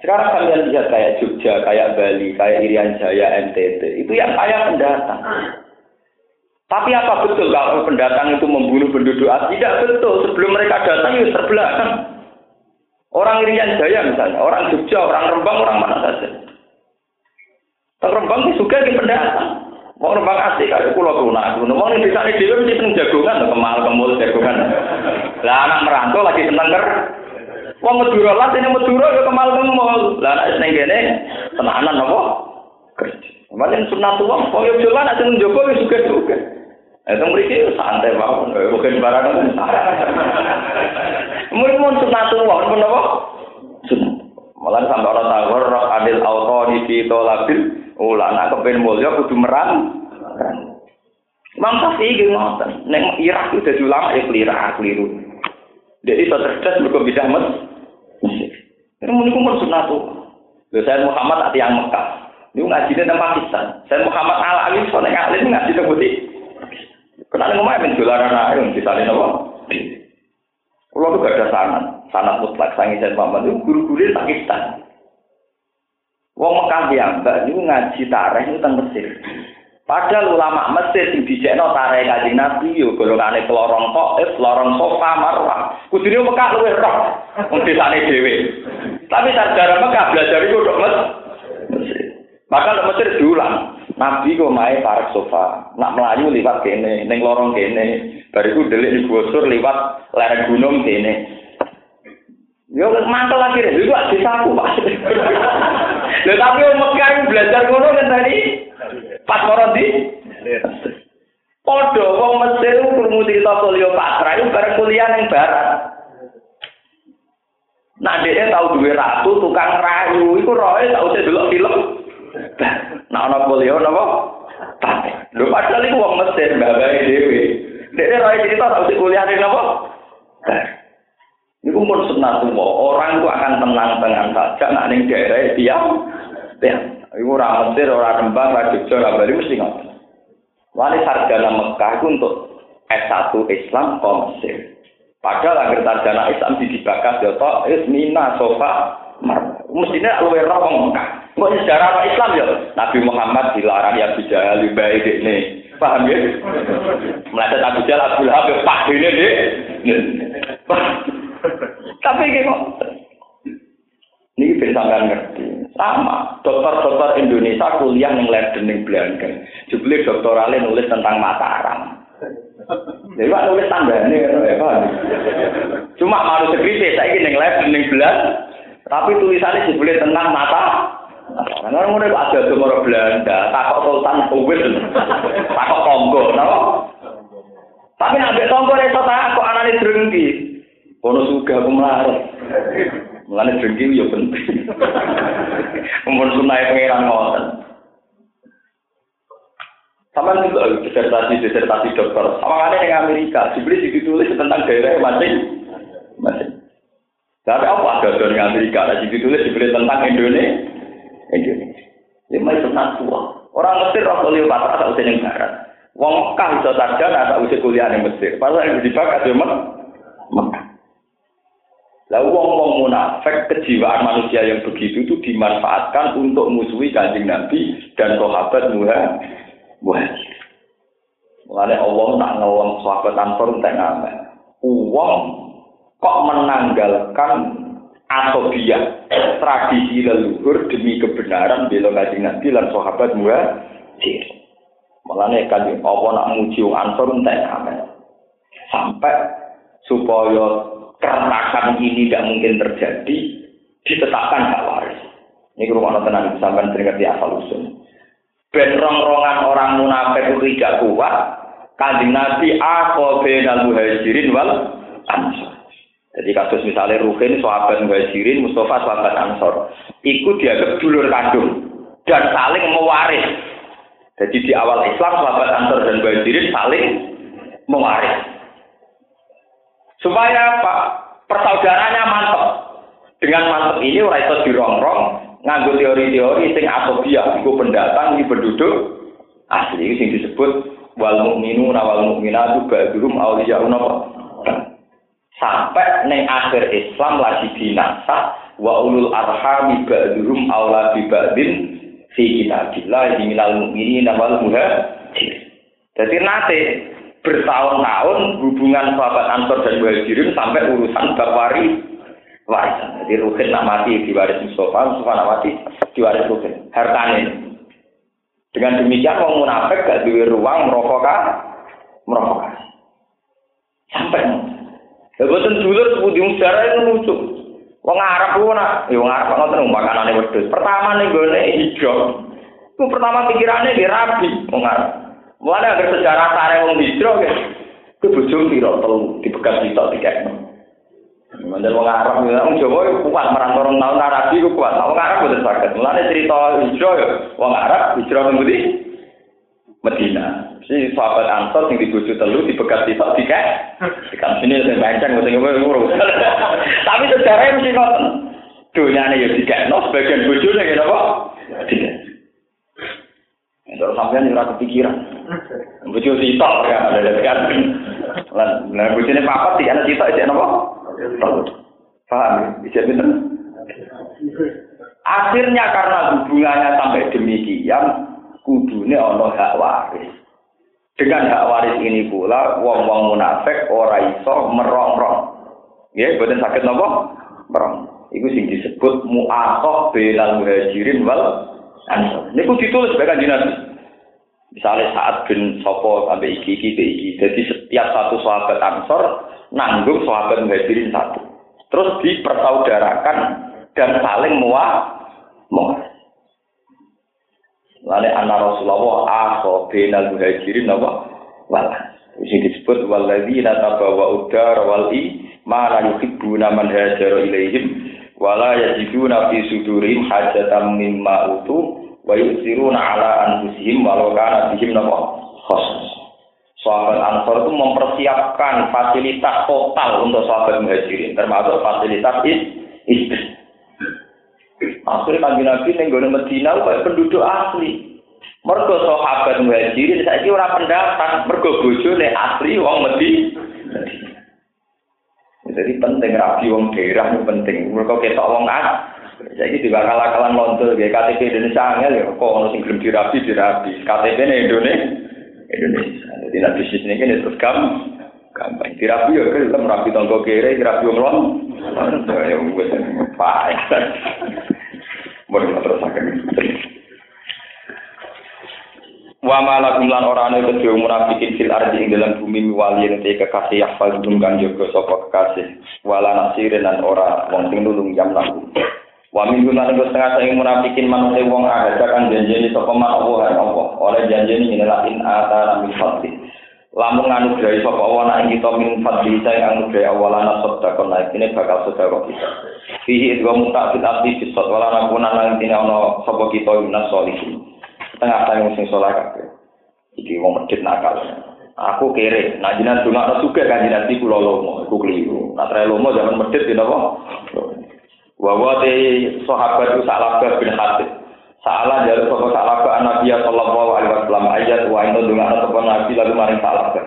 Sekarang kalian lihat kayak Jogja, kayak Bali, kayak Irian Jaya, NTT, itu yang kaya pendatang. Tapi apa betul kalau pendatang itu membunuh penduduk asli? Tidak betul. Sebelum mereka datang itu terbelakang. Orang Irian Jaya misalnya, orang Jogja, orang Rembang, orang mana saja. Orang Rembang itu juga di pendatang. Mau rembang asli kaya pulau tuna, kuno mau bisa nih dia jagungan, kemal kemul jagungan. Lah anak merantau lagi seneng. Wong Madura lah ini Madura ya kemal kemul. Lah anak seneng gini, tenanan apa? Kerja. Macam sunat tua, kok ya jalan nak seneng Joko ya suka suka. Itu mereka santai banget, bukan barang Mungkin mau sunat tua, pun apa? Sunat. Malah sampai orang tahu, roh adil auto di labil Ula anak kepen mulya kudu merang. Imam Syafi'i iki ngoten. Nek Irak itu dadi ulama ya keliru, keliru. Dia itu cerdas mergo bisa mes. Ini niku mun sunah tuh. Lho saya Muhammad ati yang Mekah. Niku ngaji tentang Pakistan. Saya Muhammad Al Alim soalnya ngalim ngaji tentang putih. Kenapa ngomong men dolaran ae di sana napa? Kulo tuh gak ada sanat, sanat mutlak sangi saya Muhammad itu guru-guru Pakistan. Wong Mekah mbak niku ngaji tareh itu teng Mesir. Padahal ulama Mesir sing dijekno tareh Kanjeng Nabi yo golongane pelorong Taif, pelorong Sofa, Marwah. Kudune Mekah luwih roh wong desane dhewe. Tapi sejarah Mekah belajar itu kok Mesir. Maka Mesir diulang. Nabi kok mae parek sofa, nak melayu liwat kene, ning lorong kene, bariku delik di gusur liwat lereng gunung kene. Yo mantel deh, itu disapu pak. Lho tapi Mekah belajar ngono kan tadi pas moron di. Podo wong Mesir krungu cerita Cleopatra itu bareng kuliah ning barat. Nah dia tahu duwe ratu tukang rayu, iku roe tau usah delok film. Nah ana kuliah napa? Lho padahal iku wong Mesir babae dhewe. Dia roe cerita tau usah kuliah napa? Iku pun semua orang itu akan tenang-tenang saja nak ning daerah diam. Ya, iku ora Mesir, ora Rembang, ora Jogja, ora Bali mesti ngoten. Wali sarjana Mekah itu untuk S1 Islam ke Mesir. Padahal agar sarjana Islam di dibakas ya toh ismina sofa mar. Mestinya luwe roh wong Mekah. Kok sejarah Islam ya Nabi Muhammad dilarang ya bijaya lebih baik ini. Paham ya? Melihat Abu Jahal Abu Lahab ya pak ini deh. Tapi kok ini bisa ngerti. Sama, dokter-dokter Indonesia kuliah yang lab dening Belanda. Jubli doktoralnya nulis tentang Mataram. Jadi pak nulis tandanya, ya kan? Cuma malu sekritis, saya ingin live ning belas, tapi tulisannya sebeli tentang mata. Karena orang mulai ada orang Belanda, takut Sultan Uwis, takut Tonggo, no? Tapi nabi Tonggo itu takut anaknya drengki. Kono suga aku. Mulane drengki yo penting. Mumpun sunai pengiran ngoten. Sama juga disertasi disertasi dokter. Sama ada yang Amerika, dibeli ditulis tentang daerah masing masing. Tapi apa ada dari Amerika? Nah, ditulis dibeli tentang Indonesia. Indonesia. Ini masih tua. Orang Mesir orang Cleopatra tak usah yang barat. Wong Mekah bisa sarjana tak usah kuliah di Mesir. Padahal yang dibakat ya Mekah. Lalu wong-wong munafik kejiwaan manusia yang begitu itu dimanfaatkan untuk musuhi kanjeng Nabi dan sahabat Muhammad. muhajir. Mulane Allah nak ngawang sahabat Ansor entek ngamen. Uang kok menanggalkan asobia tradisi leluhur demi kebenaran bela kanjeng Nabi lan sahabat muhajir. Mulane kanjeng Allah nak muji wong Ansor entek. Sampai supaya keretakan ini tidak mungkin terjadi ditetapkan hak waris. Ini rumah tenang sampai sering ngerti asal usul. ben rong-rongan orang munafik itu tidak kuat kanjeng Nabi aku benal muhajirin wal ansor jadi kasus misalnya Ruhin sahabat muhajirin Mustafa sahabat ansor itu dianggap dulur kandung dan saling mewaris jadi di awal Islam sahabat ansor dan muhajirin saling mewaris supaya apa? Persaudaranya mantap dengan mantap ini orang itu dirongrong nganggo teori-teori sing asofia iku pendatang iki penduduk asli sing disebut wal mukminuna wal mukminatu ba'dhum awliyaun apa? Sampai neng akhir Islam lagi binasa wa ulul arhami ba'dhum aula bi ba'din fi kitabillah minal mukminina wal muhajirin jadi nanti bertahun-tahun hubungan sahabat Ansor dan Muhajirin sampai urusan bab warisan. Jadi Ruhin nak mati diwaris Mustafa, Mustafa nak mati diwaris Ruhin. Hartanya. Dengan demikian orang munafik gak duwe ruang merokok merokok. Sampai Lebutan dulu sebudi sejarah itu lucu. Wong Arab ku nak, ya wong Arab ngoten makanane wedhus. Pertama nih gue hijau. Itu pertama pikirannya di rabi wong Arab. Mulane agar sejarah sare wong hijau ke. Ku bojo piro telu dibekas kita tiga. Mandel wong Arab ya, wong Jawa kuat marang orang tahun Arab itu kuat. Wong Arab boten saged. Mulane cerita hijrah ya, wong Arab hijrah ning ndi? Medina. Si sahabat Ansor sing dibojo telu dibegat sitok dikek. Dikan sini sing bancang sing ngurus. Tapi sejarah mesti ngoten. Dunyane ya dikekno sebagian bojone ya napa? Dikek. Terus sampean ora kepikiran. Bojo sitok ya kan. Lan lan bojone papat dikene sitok iki napa? Paham Bisa benar? Akhirnya karena hubungannya sampai demikian, kudune ono hak waris. Dengan hak waris ini pula, wong-wong munafik ora iso merongrong. Ya, boten sakit nopo? Merong. Iku sing disebut mu'akhah bilal muhajirin wal ansor. Niku ditulis sebagai kanjeng Misalnya saat bin Sopo sampai iki iki iki. Jadi setiap satu sahabat Ansor nanggung sahabat muhajirin satu. Terus dipersaudarakan dan saling muat muat. Lalu anak Rasulullah aso benal muhajirin apa? Wala. Ini disebut waladina tabawa udar wal ma la yuhibbuna man hajara ilaihim wala yajiduna fi sudurihim hajatan mimma utu wa yusiruna ala anfusihim walau kana bihim napa? Khusus sahabat Ansor itu mempersiapkan fasilitas total untuk sahabat muhajirin termasuk fasilitas istri. Akhirnya kan Nabi ning Medina kayak penduduk asli. Mergo sahabat muhajirin saiki ora pendatang mergo bojone asli wong Medina jadi penting rapi wong daerah penting. Mereka kita wong Jadi juga kalah kalah lontor, ya KTP Indonesia angel ya. Kok ono sing gelem dirapi dirapi. KTP nih Indonesia. Indonesia. Jadi nanti bisnis ini kan terus gampang. Gampang. Dirapi ya kan kita merapi tonggo kere, dirapi wong lon. Ya wes payah. Boleh terus akan. Wa malakum lan ora ana kedhe munafikin fil ardi ing dalam bumi wali te kekasih yafal dum kan jaga sapa kekasih wala nasirin lan ora wong sing nulung jam laku. Wa min guna ing setengah sing munafikin manute wong ada kan janjeni sapa Allah apa oleh janjeni inilah in ata min fadli. Lamun nganugrahi sapa Allah nek kita min fadli saya nganugrahi awalana sedekah naik ini bakal sedekah kita. Fihi idwa mutaqid abdi bisot wala nakuna lan tine ana sapa kita minas solihin. Tengah tengah sing sholat kabeh. Iki wong medhit nakal. Aku kere, nah jinan dunga suka kan jinan pulau lomo, aku keliru. Nah terakhir lomo zaman medhit nopo. Wawa te sahabat itu salah bin Hatib. Salah dari sopo salah ke Nabi Sallallahu Alaihi Wasallam ayat wa itu dunga sopo Nabi lalu maring salah ke.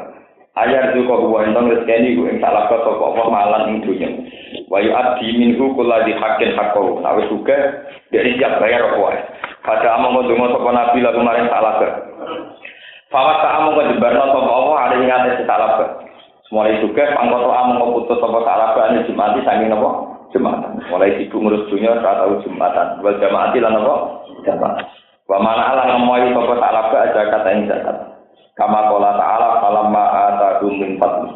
Ayat itu kok gua itu rezeki yang salah ke sopo apa malan ing dunya. Wa yu'addi minhu kulladhi haqqin haqqahu. Nah wis juga dari siap bayar apa pada among kodungo sopo nabi lalu kemarin salah ke. Fawat tak among kodebarno sopo Allah ada yang ngates salah ke. Mulai juga pangkoto among putus sopo salah ke ini jumati sangi nopo jumatan. Mulai sibuk ngurus dunia saat tahu jumatan. Wal jamaati lan nopo jamaat. Wa mana ala ngemoi sopo salah ke aja kata yang zakat. Kama kola ta'ala falamma atahum min fadli.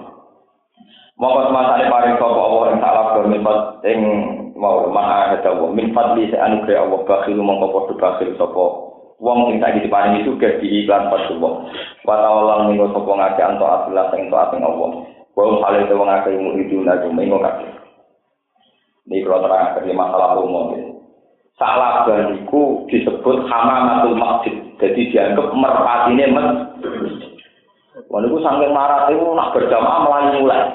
Mongko semasane paring sapa Allah ing salah ke min ing mau maha ada wa min fadli sa anugerah Allah bakhil mongko padha bakhil sapa wong sing saiki diparingi sugih di iklan padha wong wa ta'ala minggo sapa ngake anto atilah sing taat ing Allah wa te wong akeh muridun aku minggo kabeh ini kalau terang dari masalah umum salah iku disebut hamamatul masjid jadi dianggap merpatine masjid Wah, itu sampai marah itu nak berjamaah melayu mulai.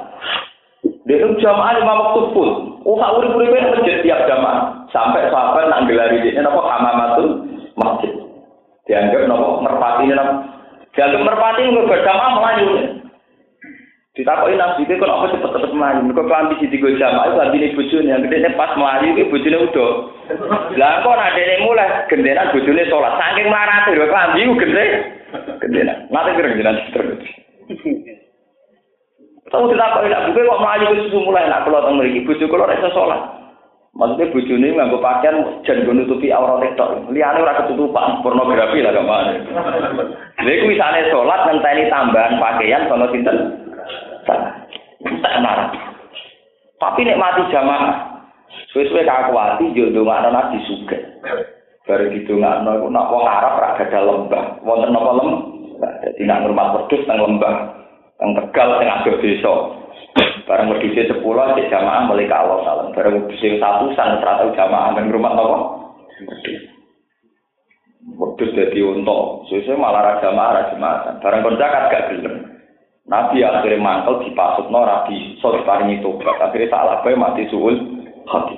Dia itu jamaah lima waktu full. Oh, sak urip-uripe masjid tiap jamaah. Sampai sahabat nak gelari ini napa hamamatul masjid. Dianggap merpati ini napa. Dianggap merpati nggak berjamaah melayu. Ditakoki nabi itu kok apa cepet-cepet melayu. Mereka kelambi di tiga jamaah ini bujun yang gede pas melayu itu bujunnya udah. Lah kok ada yang mulai gendenan bujunnya sholat. Saking marah tuh kelambi itu gede. Gendenan. Nanti kira gendenan terus. Tahu tidak kok enak buka kok melayu susu mulai nak kalau tentang mereka bujuk kalau rasa sholat. Maksudnya bujuk ini nggak pakaian jangan nutupi aurat itu. Lihatnya orang ketutupan pornografi lah ke mana. Jadi misalnya sholat ngenteni tambahan pakaian kalau sinten marah. Tapi nek mati jamaah, suwe-suwe kakuati jodoh nggak nabi suka. Baru gitu nggak nol, nak wong Arab rak ada lembah, wonten napa lembah. Jadi nak rumah pedus nang lembah. Yang tegal sing adoh desa. Barang wedhuse 10 cek jamaah mulai Allah salam. Barang wedhuse satu san serata jamaah nang rumah apa? Wedhus dadi unta. Sesuk malah ra jamaah ra jamaah. Barang kon gak gelem. Nabi akhirnya mantel dipasutno rabi sore paringi tobat. Akhirnya salah bae mati suul hati.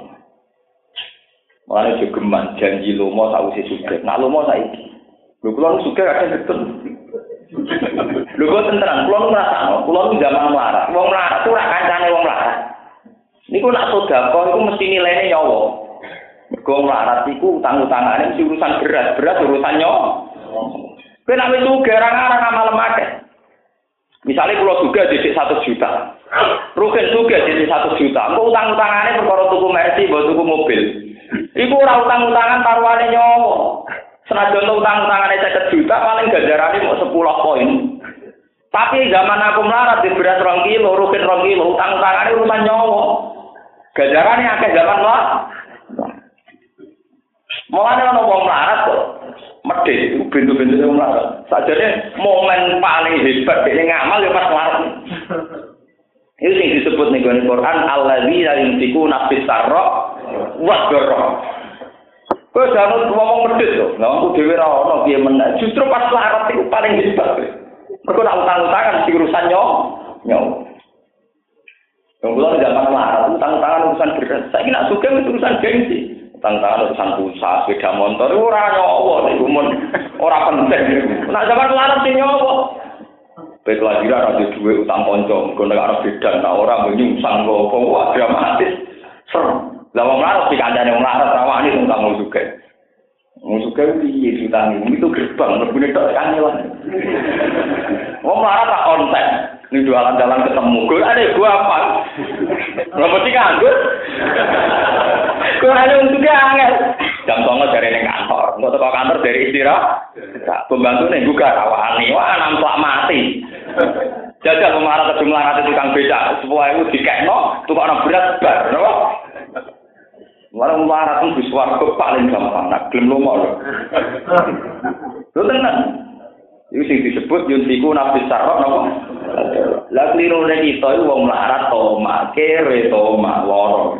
Mulane jogeman janji lomo sausi sugih. Nak lomo saiki. Lho kula sugih kadang betul. Lho kok tenteran, kula ngrasakno, kula zaman melarat. Wong melarat ora kancane wong melarat. Niku nak sedekah iku mesti nilainya nyawa. Mergo melarat iku utang-utangane urusan berat, berat urusan nyawa. Kowe nek wis sugih ora ngarang amal. Misalnya kalau juga jadi satu juta, Rugen juga jadi satu juta. Engkau utang-utangannya perkara tuku mercy, buat tuku mobil. Iku ora utang-utangan taruhannya nyawa. Senajan utang-utangane 50 juta paling ganjarane mau 10 poin. Tapi zaman aku melarat di beras rong kilo, rukin rong kilo, utang-utangane urusan nyawa. Ganjarane akeh zaman lah. Mulane ana wong melarat kok medhit itu bintu-bintu sing melarat. Sajane momen paling hebat dene ngamal ya pas melarat. Itu yang disebut nih Quran alladzina yunfikuna fis sarra wa dharra. Kowe jangan ngomong medhit. Lah aku dhewe ora ono piye meneh. Justru pas larat itu paling hebat. Mergo nak utang-utangan di urusan nyawa. Nyawa. Yang belum zaman larat, utang-utangan urusan beras. Saya kira suka urusan gengsi. tentara urusan pulsa, sepeda motor, ora nyowo niku mun ora penting nih, nak zaman kelarat sih nyowo. Pek lagi lah, nanti utang ponco, mungkin nek arep bedan nah orang ini usang gopo, wah dramatis, serem. Lama kelarat sih, kandang yang kelarat, rawa ini tentang musuh Musuh kayu di Yesus tangi, itu gerbang, berbunyi tak kanyalan. Ngomong lah, tak konten. Ini jualan jalan ketemu. Gue ada gue apa? Gak mesti nganggur. Gue hanya untuk angel. Jam songo dari ini kantor. Nggak tahu kantor dari istirahat. Pembantu nih juga rawani. Wah, nampak mati. Jajal memarah ke jumlah rata tukang beca. Sebuah itu dikekno. Tukang berat bar. Kenapa? Orang melarat itu suarga paling gampang, nak gelem lomo lho. Lho tenan. Iku sing disebut yuntiku nafis sarok napa? Lah kliru nek kita iku wong melarat to mak kere to mak loro.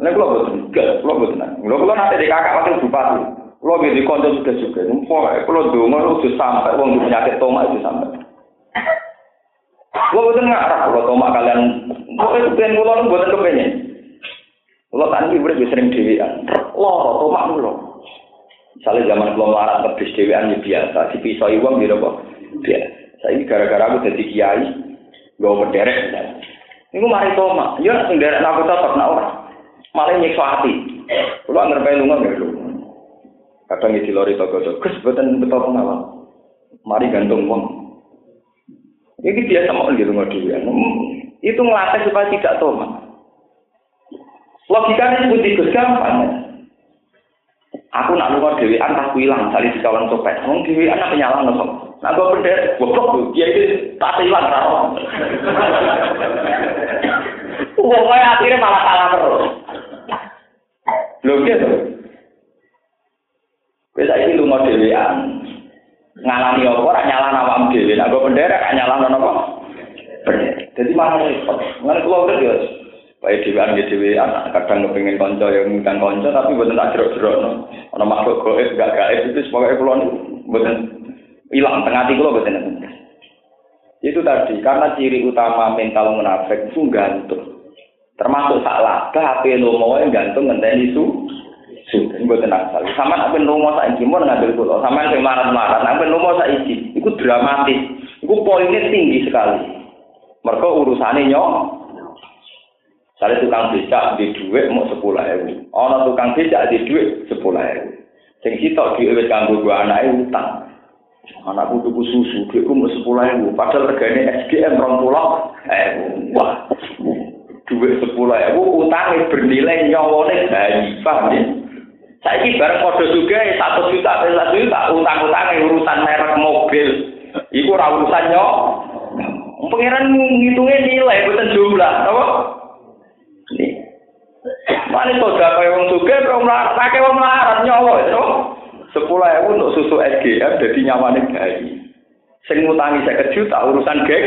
Nek kula boten gak, kula boten. Kula kula nate di kakak wakil bupati. Kula nggih di kanca juga juga. Pokoke kula donga lu sampai wong penyakit tomak itu sampai. Kula boten ngarah kula tomak kalian. Pokoke kepen kula boten kepengen. Kalau tadi udah sering dewean, loro tomak mulu. Misalnya zaman belum larat tebis dewean ya biasa, dipisoi uang gitu kok. Biasa. Gara-gara aku jadi kiai, gue berderek. Ini mari tomak, ya sing derek aku tetap nak orang. Malah nyiksa hati. Kalau ngerpai lunga nggak lu. Kadang di lori toko toko, kes betul betul pengawal. Mari gantung uang. Ini biasa mau gitu nggak dewean. Itu ngelatih supaya tidak tomak. Logikanya seperti Gus gampang. Aku nak luar dewi anak aku hilang dari di kawan copet. Wong dewi anak penyalah nopo. Nah gue berderet, goblok tuh. Dia itu tak hilang rawon. Wong akhirnya malah salah terus. Lho gitu. Bisa ini lu mau dewean. Ngalami apa ora nyalah awakmu dhewe. Nek gue penderek nyala napa? Jadi malah repot. Ngene kula udah ya Baik dewan di dewan, kadang kepingin konco yang ngundang konco, tapi buatan tak jerok-jerok. No. Ada makhluk goib, gak gaib, itu sebagai pulau buatan hilang tengah hati pulau buatan Itu tadi, karena ciri utama mental munafik itu gantung. Termasuk salah, ke HP mau yang gantung ngenteni su, buatan asal. Sama nak ben rumah saya mau ngambil pulau, sama yang marah-marah, nak ben rumah saya izin, itu dramatis, itu poinnya tinggi sekali. Mereka urusannya nyok, Misalnya tukang becak di duit mau sepuluh ribu. Ono tukang becak di duit sepuluh ribu. Sing sitok di duit kanggo dua anak utang. Anakku tuku susu, duitku mau sepuluh ribu. Padahal regane SGM rong pulau. Eh, wah. Duit sepuluh ribu, utangnya bernilai nyawone bayi. Paham ya? Saiki bareng kode juga satu juta, satu juta, utang-utangnya urusan merek mobil. Iku ora urusan nyok. Pengiran ngitungnya nilai, bukan jumlah, apa? Mane soda kaya wong sugih wong melarat, akeh wong melarat nyawa itu. Sepuluh ewu untuk susu SGM jadi nyawane bayi. Sing ngutangi saya juta urusan geng.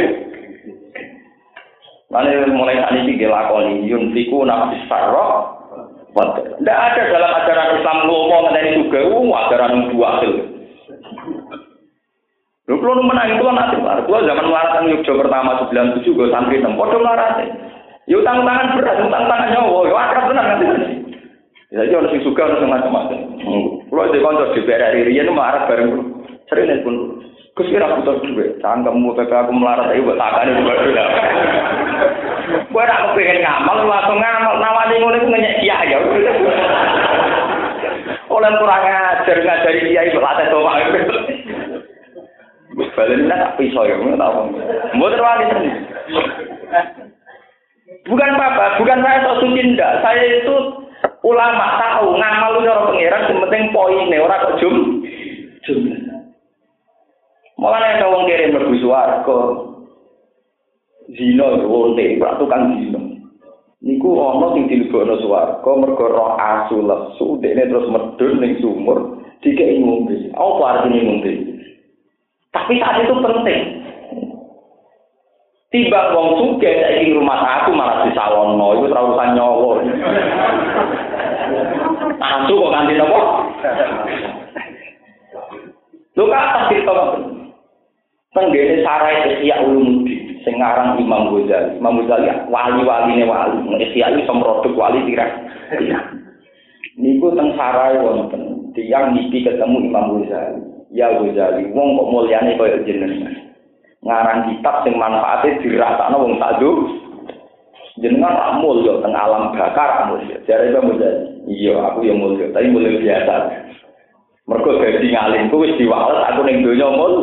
Mane mulai saat ini dilakoni yunfiku nafsi sarro. Tidak ada dalam ajaran Islam ngomong mengenai juga, ajaran dua hasil. Lu kalau menang itu kan nanti, kalau zaman melarat yang Yogyakarta pertama 97 gue santri enam, podo melarat Ya utang tangan berat, utang tangan nyawa, ya akrab tenan nanti. Ya jadi orang sing suka orang macam-macam. Kalau di kantor di PRRI Rian marah bareng sering nih pun. Gus kira butuh duit, cangkemmu PP aku melarat ayo buat takane juga dulu. Gue nak pengen ngamal, langsung ngamal, nawani ngono iku ngenyek kiai ya. Oleh kurang ajar ngajari kiai berlatih tomak. Balen tak pisau ya, tahu. Mau terwali sendiri. Bukan apa, bukan saya sok suci ndak. Saya itu ulama tahu ngamal cara pangeran sing penting poine ora kok jum. Jum. Malah nek wong kirim mlebu swarga. Zina wonte, ora tukang zina. Niku ana sing dilebokno swarga mergo roh asu lesu dekne terus medun ning sumur dikek ngombe. Apa artine ngombe? Tapi saat itu penting. Timbang wong suge saiki rumah aku malah disalono, iku ora urusan nyawa. Asu kok kanthi napa? Lho kata kita tenggene sarai Ihya Ulumuddin sing aran Imam Ghazali. Imam Ghazali wali-waline wali, Ihya iki semrodok wali kira. Niku teng sarai wonten tiyang niki ketemu Imam Ghazali. Ya Ghazali, wong kok mulyane kaya jenengan. Ngarang kitab sing manfaate dirasakno wong sadu. Jenengan rak mulya teng alam bakar mulya jare iku mulya iya aku yang mulya tapi mulya biasa. Mergo dadi ngalim ku wis diwales aku ning donya mul.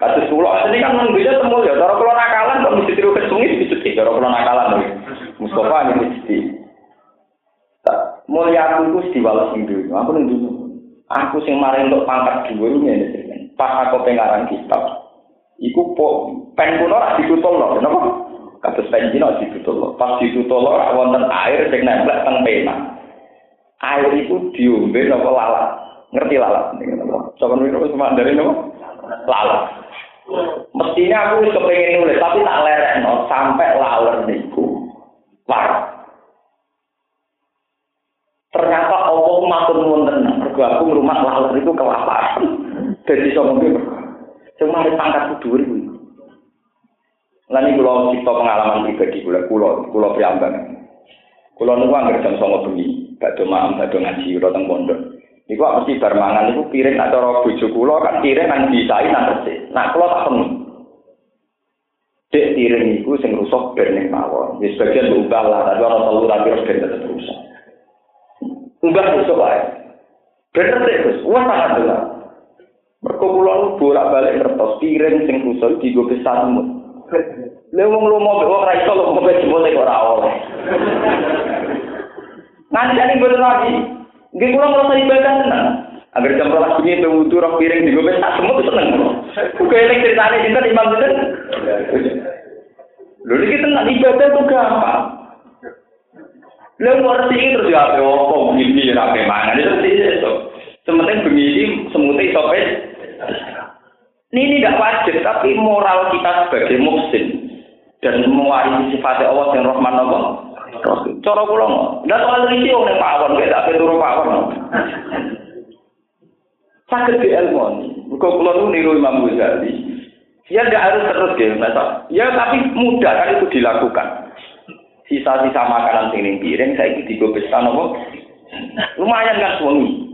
Kados kula asli kan nang donya temu ya cara kula nakalan kok mesti tiru kesungi mesti cara kula nakalan Mustafa ini mesti. Mulya aku ku diwales ning donya aku ning donya. Aku sing maring untuk pangkat dhuwur ngene pas aku pengarang kitab iku po pen kuno rak ditutul lho kenapa? Kados pen dino lho pas ditutul lho wonten air sing nempel teng pena. Air itu diombe napa lalat? Ngerti lalat? Ning napa? Coba niku cuma dari napa? Lalat. Mestinya aku wis kepengin nulis tapi tak lerekno sampai laler niku. War. Ternyata Allah matur nuwun tenan mergo aku rumah laler itu kelaparan. Dadi sopo Cuma ada pangkat kudur itu. Lalu kalau kita pengalaman pribadi kula kula kula priambangan. Kula niku anggere jam 09.00 bengi, badhe maam badhe ngaji ora teng pondok. Niku mesti bar mangan niku piring nak cara bojo kula kan piring nang disai nang resik. Nak kula tak penuh. Dek piring niku sing rusak ben mawon. Wis bagian ubah lah, tapi ana telu tapi terus ben tetep. Ubah rusak wae. Bener terus, wah sangat jelas. Mergo kula bolak-balik ngertos piring sing rusak digo besar semut. Lha wong lomo mek ora iso lomo jebol kok ora oleh. Jadi bener lagi. Nggih kula ngerasa ibadah tenan. Agar jam rolas bunyi itu roh piring digo besar semut itu seneng. Kuwi elek ceritane dinten imam dinten. Lho iki tenan ibadah tuh gampang. Lha ngerti terus ya opo begini ya rapi mangan itu itu. Sementing bengi semutnya iso Ini tidak wajib, tapi moral kita sebagai muslim dan mewarisi sifat Allah yang Rahman Allah. Cara kula dan soal ini orang pawon, kita tapi turun pawon. Sakit di ilmu, kok kula nu niru Imam Ghazali. Ya tidak harus terus ya, masa. Ya tapi mudah kan itu dilakukan. Sisa-sisa makanan sing piring saya iki digo pesta napa? Lumayan kan suami.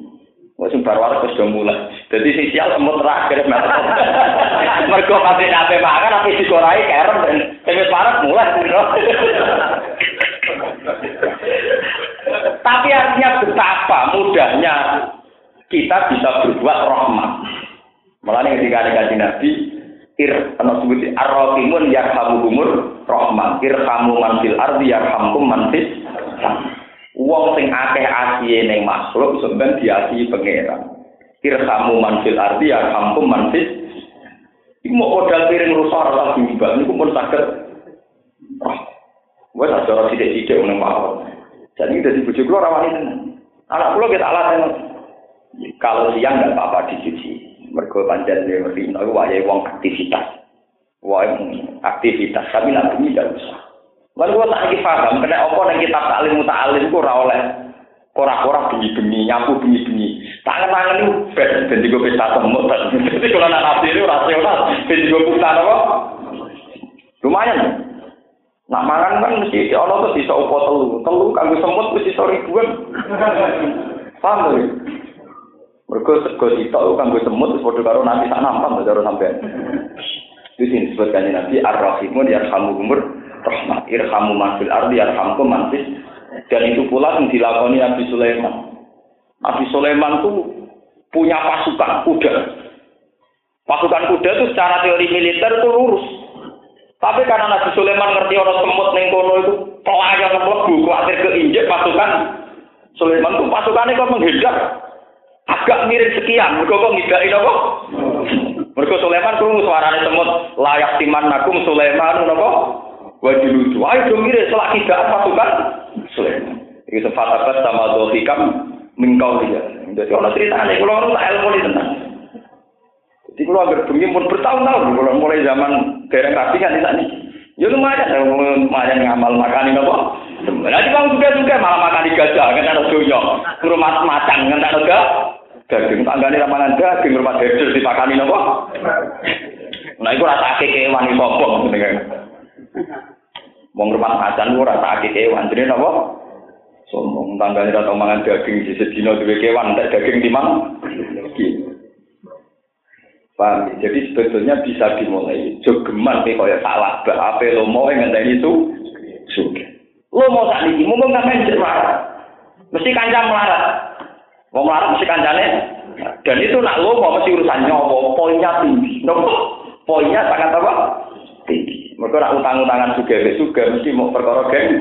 Wes bar waras wis mulai. Dadi sing sial semut terakhir. Mergo pati nate makan apa dikorai kerem dan wis parah mulai. Tapi artinya betapa mudahnya kita bisa berbuat rahmat. Mulane ketika ada kaji Nabi, ir ana sebut ar-rahimun yarhamuhumur rahman irhamu man fil ardi yarhamkum man fis Wong sing akeh asihe ning makhluk sampeyan diasihi pangeran. Irhamu man fil ardi ya kampung man fis. Iku mau modal piring rusak ora bimbang niku pun saged. Wes acara sithik-sithik nang mawon. Jadi dari kula ora wani tenan. Anak kula kita alasan kalau siang nggak apa-apa dicuci. Mergo pancen rino wayahe wong aktivitas. Wah, aktivitas tapi nak tidak usah. Lalu gua tak lagi paham, kena apa nang kitab taklim muta'alim ku ora oleh ora-ora bengi-bengi, nyapu bengi-bengi. Tangan-tangan itu ben ben digo pesta semut. Jadi kalau nak nafsi itu rasional, ben digo pesta apa? Lumayan. Nak mangan kan mesti ono tuh bisa opo telu. Telu kanggo semut mesti iso ribuan. Paham ya? Mergo sego sitok kanggo semut wis padha karo nanti tak nampak karo sampean. Di sini disebutkan Nabi Ar-Rahimun ya kamu umur rahmat irhamu man fil ardi yarhamkum man dan itu pula yang dilakoni Nabi Sulaiman. Nabi Sulaiman itu punya pasukan kuda. Pasukan kuda itu secara teori militer itu lurus. Tapi karena Nabi Sulaiman ngerti orang semut neng kono itu pelayan mlebu khawatir keinjek pasukan Sulaiman itu pasukannya kok menghindar. Agak mirip sekian, mereka kok ngidain apa? Mereka Sulaiman tuh suaranya semut layak timan nakum Sulaiman apa? wajib lucu. Ayo dong mirip selak tidak pasukan Sulaiman. Ini sefatabat sama dohikam mingkau dia. Jadi orang cerita nih, kalau orang ilmu ini tenang. Jadi kalau agar bengi pun bertahun-tahun, kalau mulai zaman daerah kasih kan di sana. Ya lumayan, ya, lumayan ngamal makani napa? Nanti juga juga malah makan di gajah, kan ada dunia. Rumah macan, kan ada daging. Tanggane ramalan daging, rumah dedel dipakani napa? Nah itu rasa kekewan di sopong. Wong rumah macan itu rasa kekewan. Jadi napa? Sombong tanggane rata mangan daging di sedina duwe kewan, tak daging timang. Paham? Jadi sebetulnya bisa dimulai. Jogeman nih kaya salah. Apa lo mau yang ngenteni itu? Suge. Lo mau tak niki, mau nggak main marah. Mesti kancam melarat. Mau melarat mesti kancane. Dan itu nak lo mau mesti urusan nyowo. Poinnya tinggi. Nopo? Poinnya sangat apa? Tinggi. Mereka nak utang-utangan suge, suge mesti mau perkara. Geng.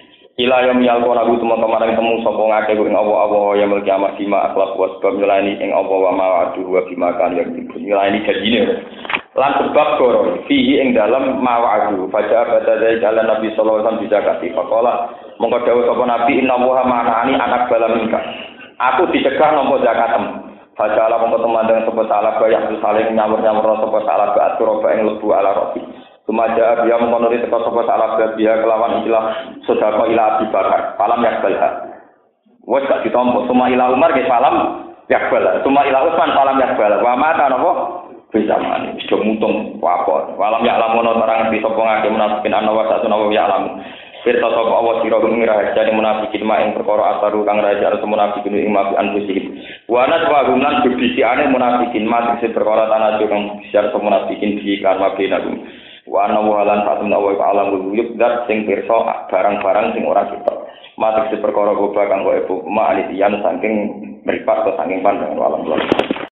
Ila yom yalko nabu temu kemarin temu sopo ngake ing Allah Allah yang memiliki amat bima akhlak wa sebab nyelani ing Allah wa ma aduh wa bima kan yang nyelani jadine. Lan sebab koro fihi ing dalam ma wa'adu faja abada dari jalan Nabi sallallahu alaihi wasallam bisa kasih fakola mongko dawuh sapa Nabi inna wa ma'ani anak bala minka. Aku dicegah nopo zakatem. Faja ala mongko temandang sapa salah bayak saling nyamur-nyamur sapa salah ba atur ing lebu ala roti. Sumaja dia mengonori teko sapa salah dia kelawan ilah sedekah ilah Abi Bakar. Falam yakbalha. Wes gak ditompo. Suma ilah Umar ke falam yakbal. Suma ilah Utsman falam yakbal. Wa mata napa? Bisa mani. Sudah mutung wapot. Falam yaklamono terang di sapa ngake munafikin ana wa satu nawa yaklamu. Firta sapa Allah sira ngira hajane munafikin mak ing perkara asaru kang raja arep munafikin ing mafi anfusihim. Wa naswa gumlan bibisiane munafikin mak sing perkara tanah kang siar munafikin di karma binagum. Wa ana wa lan fatum wa alam wuyub dat sing pirsa barang-barang sing ora kita matik se perkara goba kang kok ibu ma alisian saking mripat saking pandang alam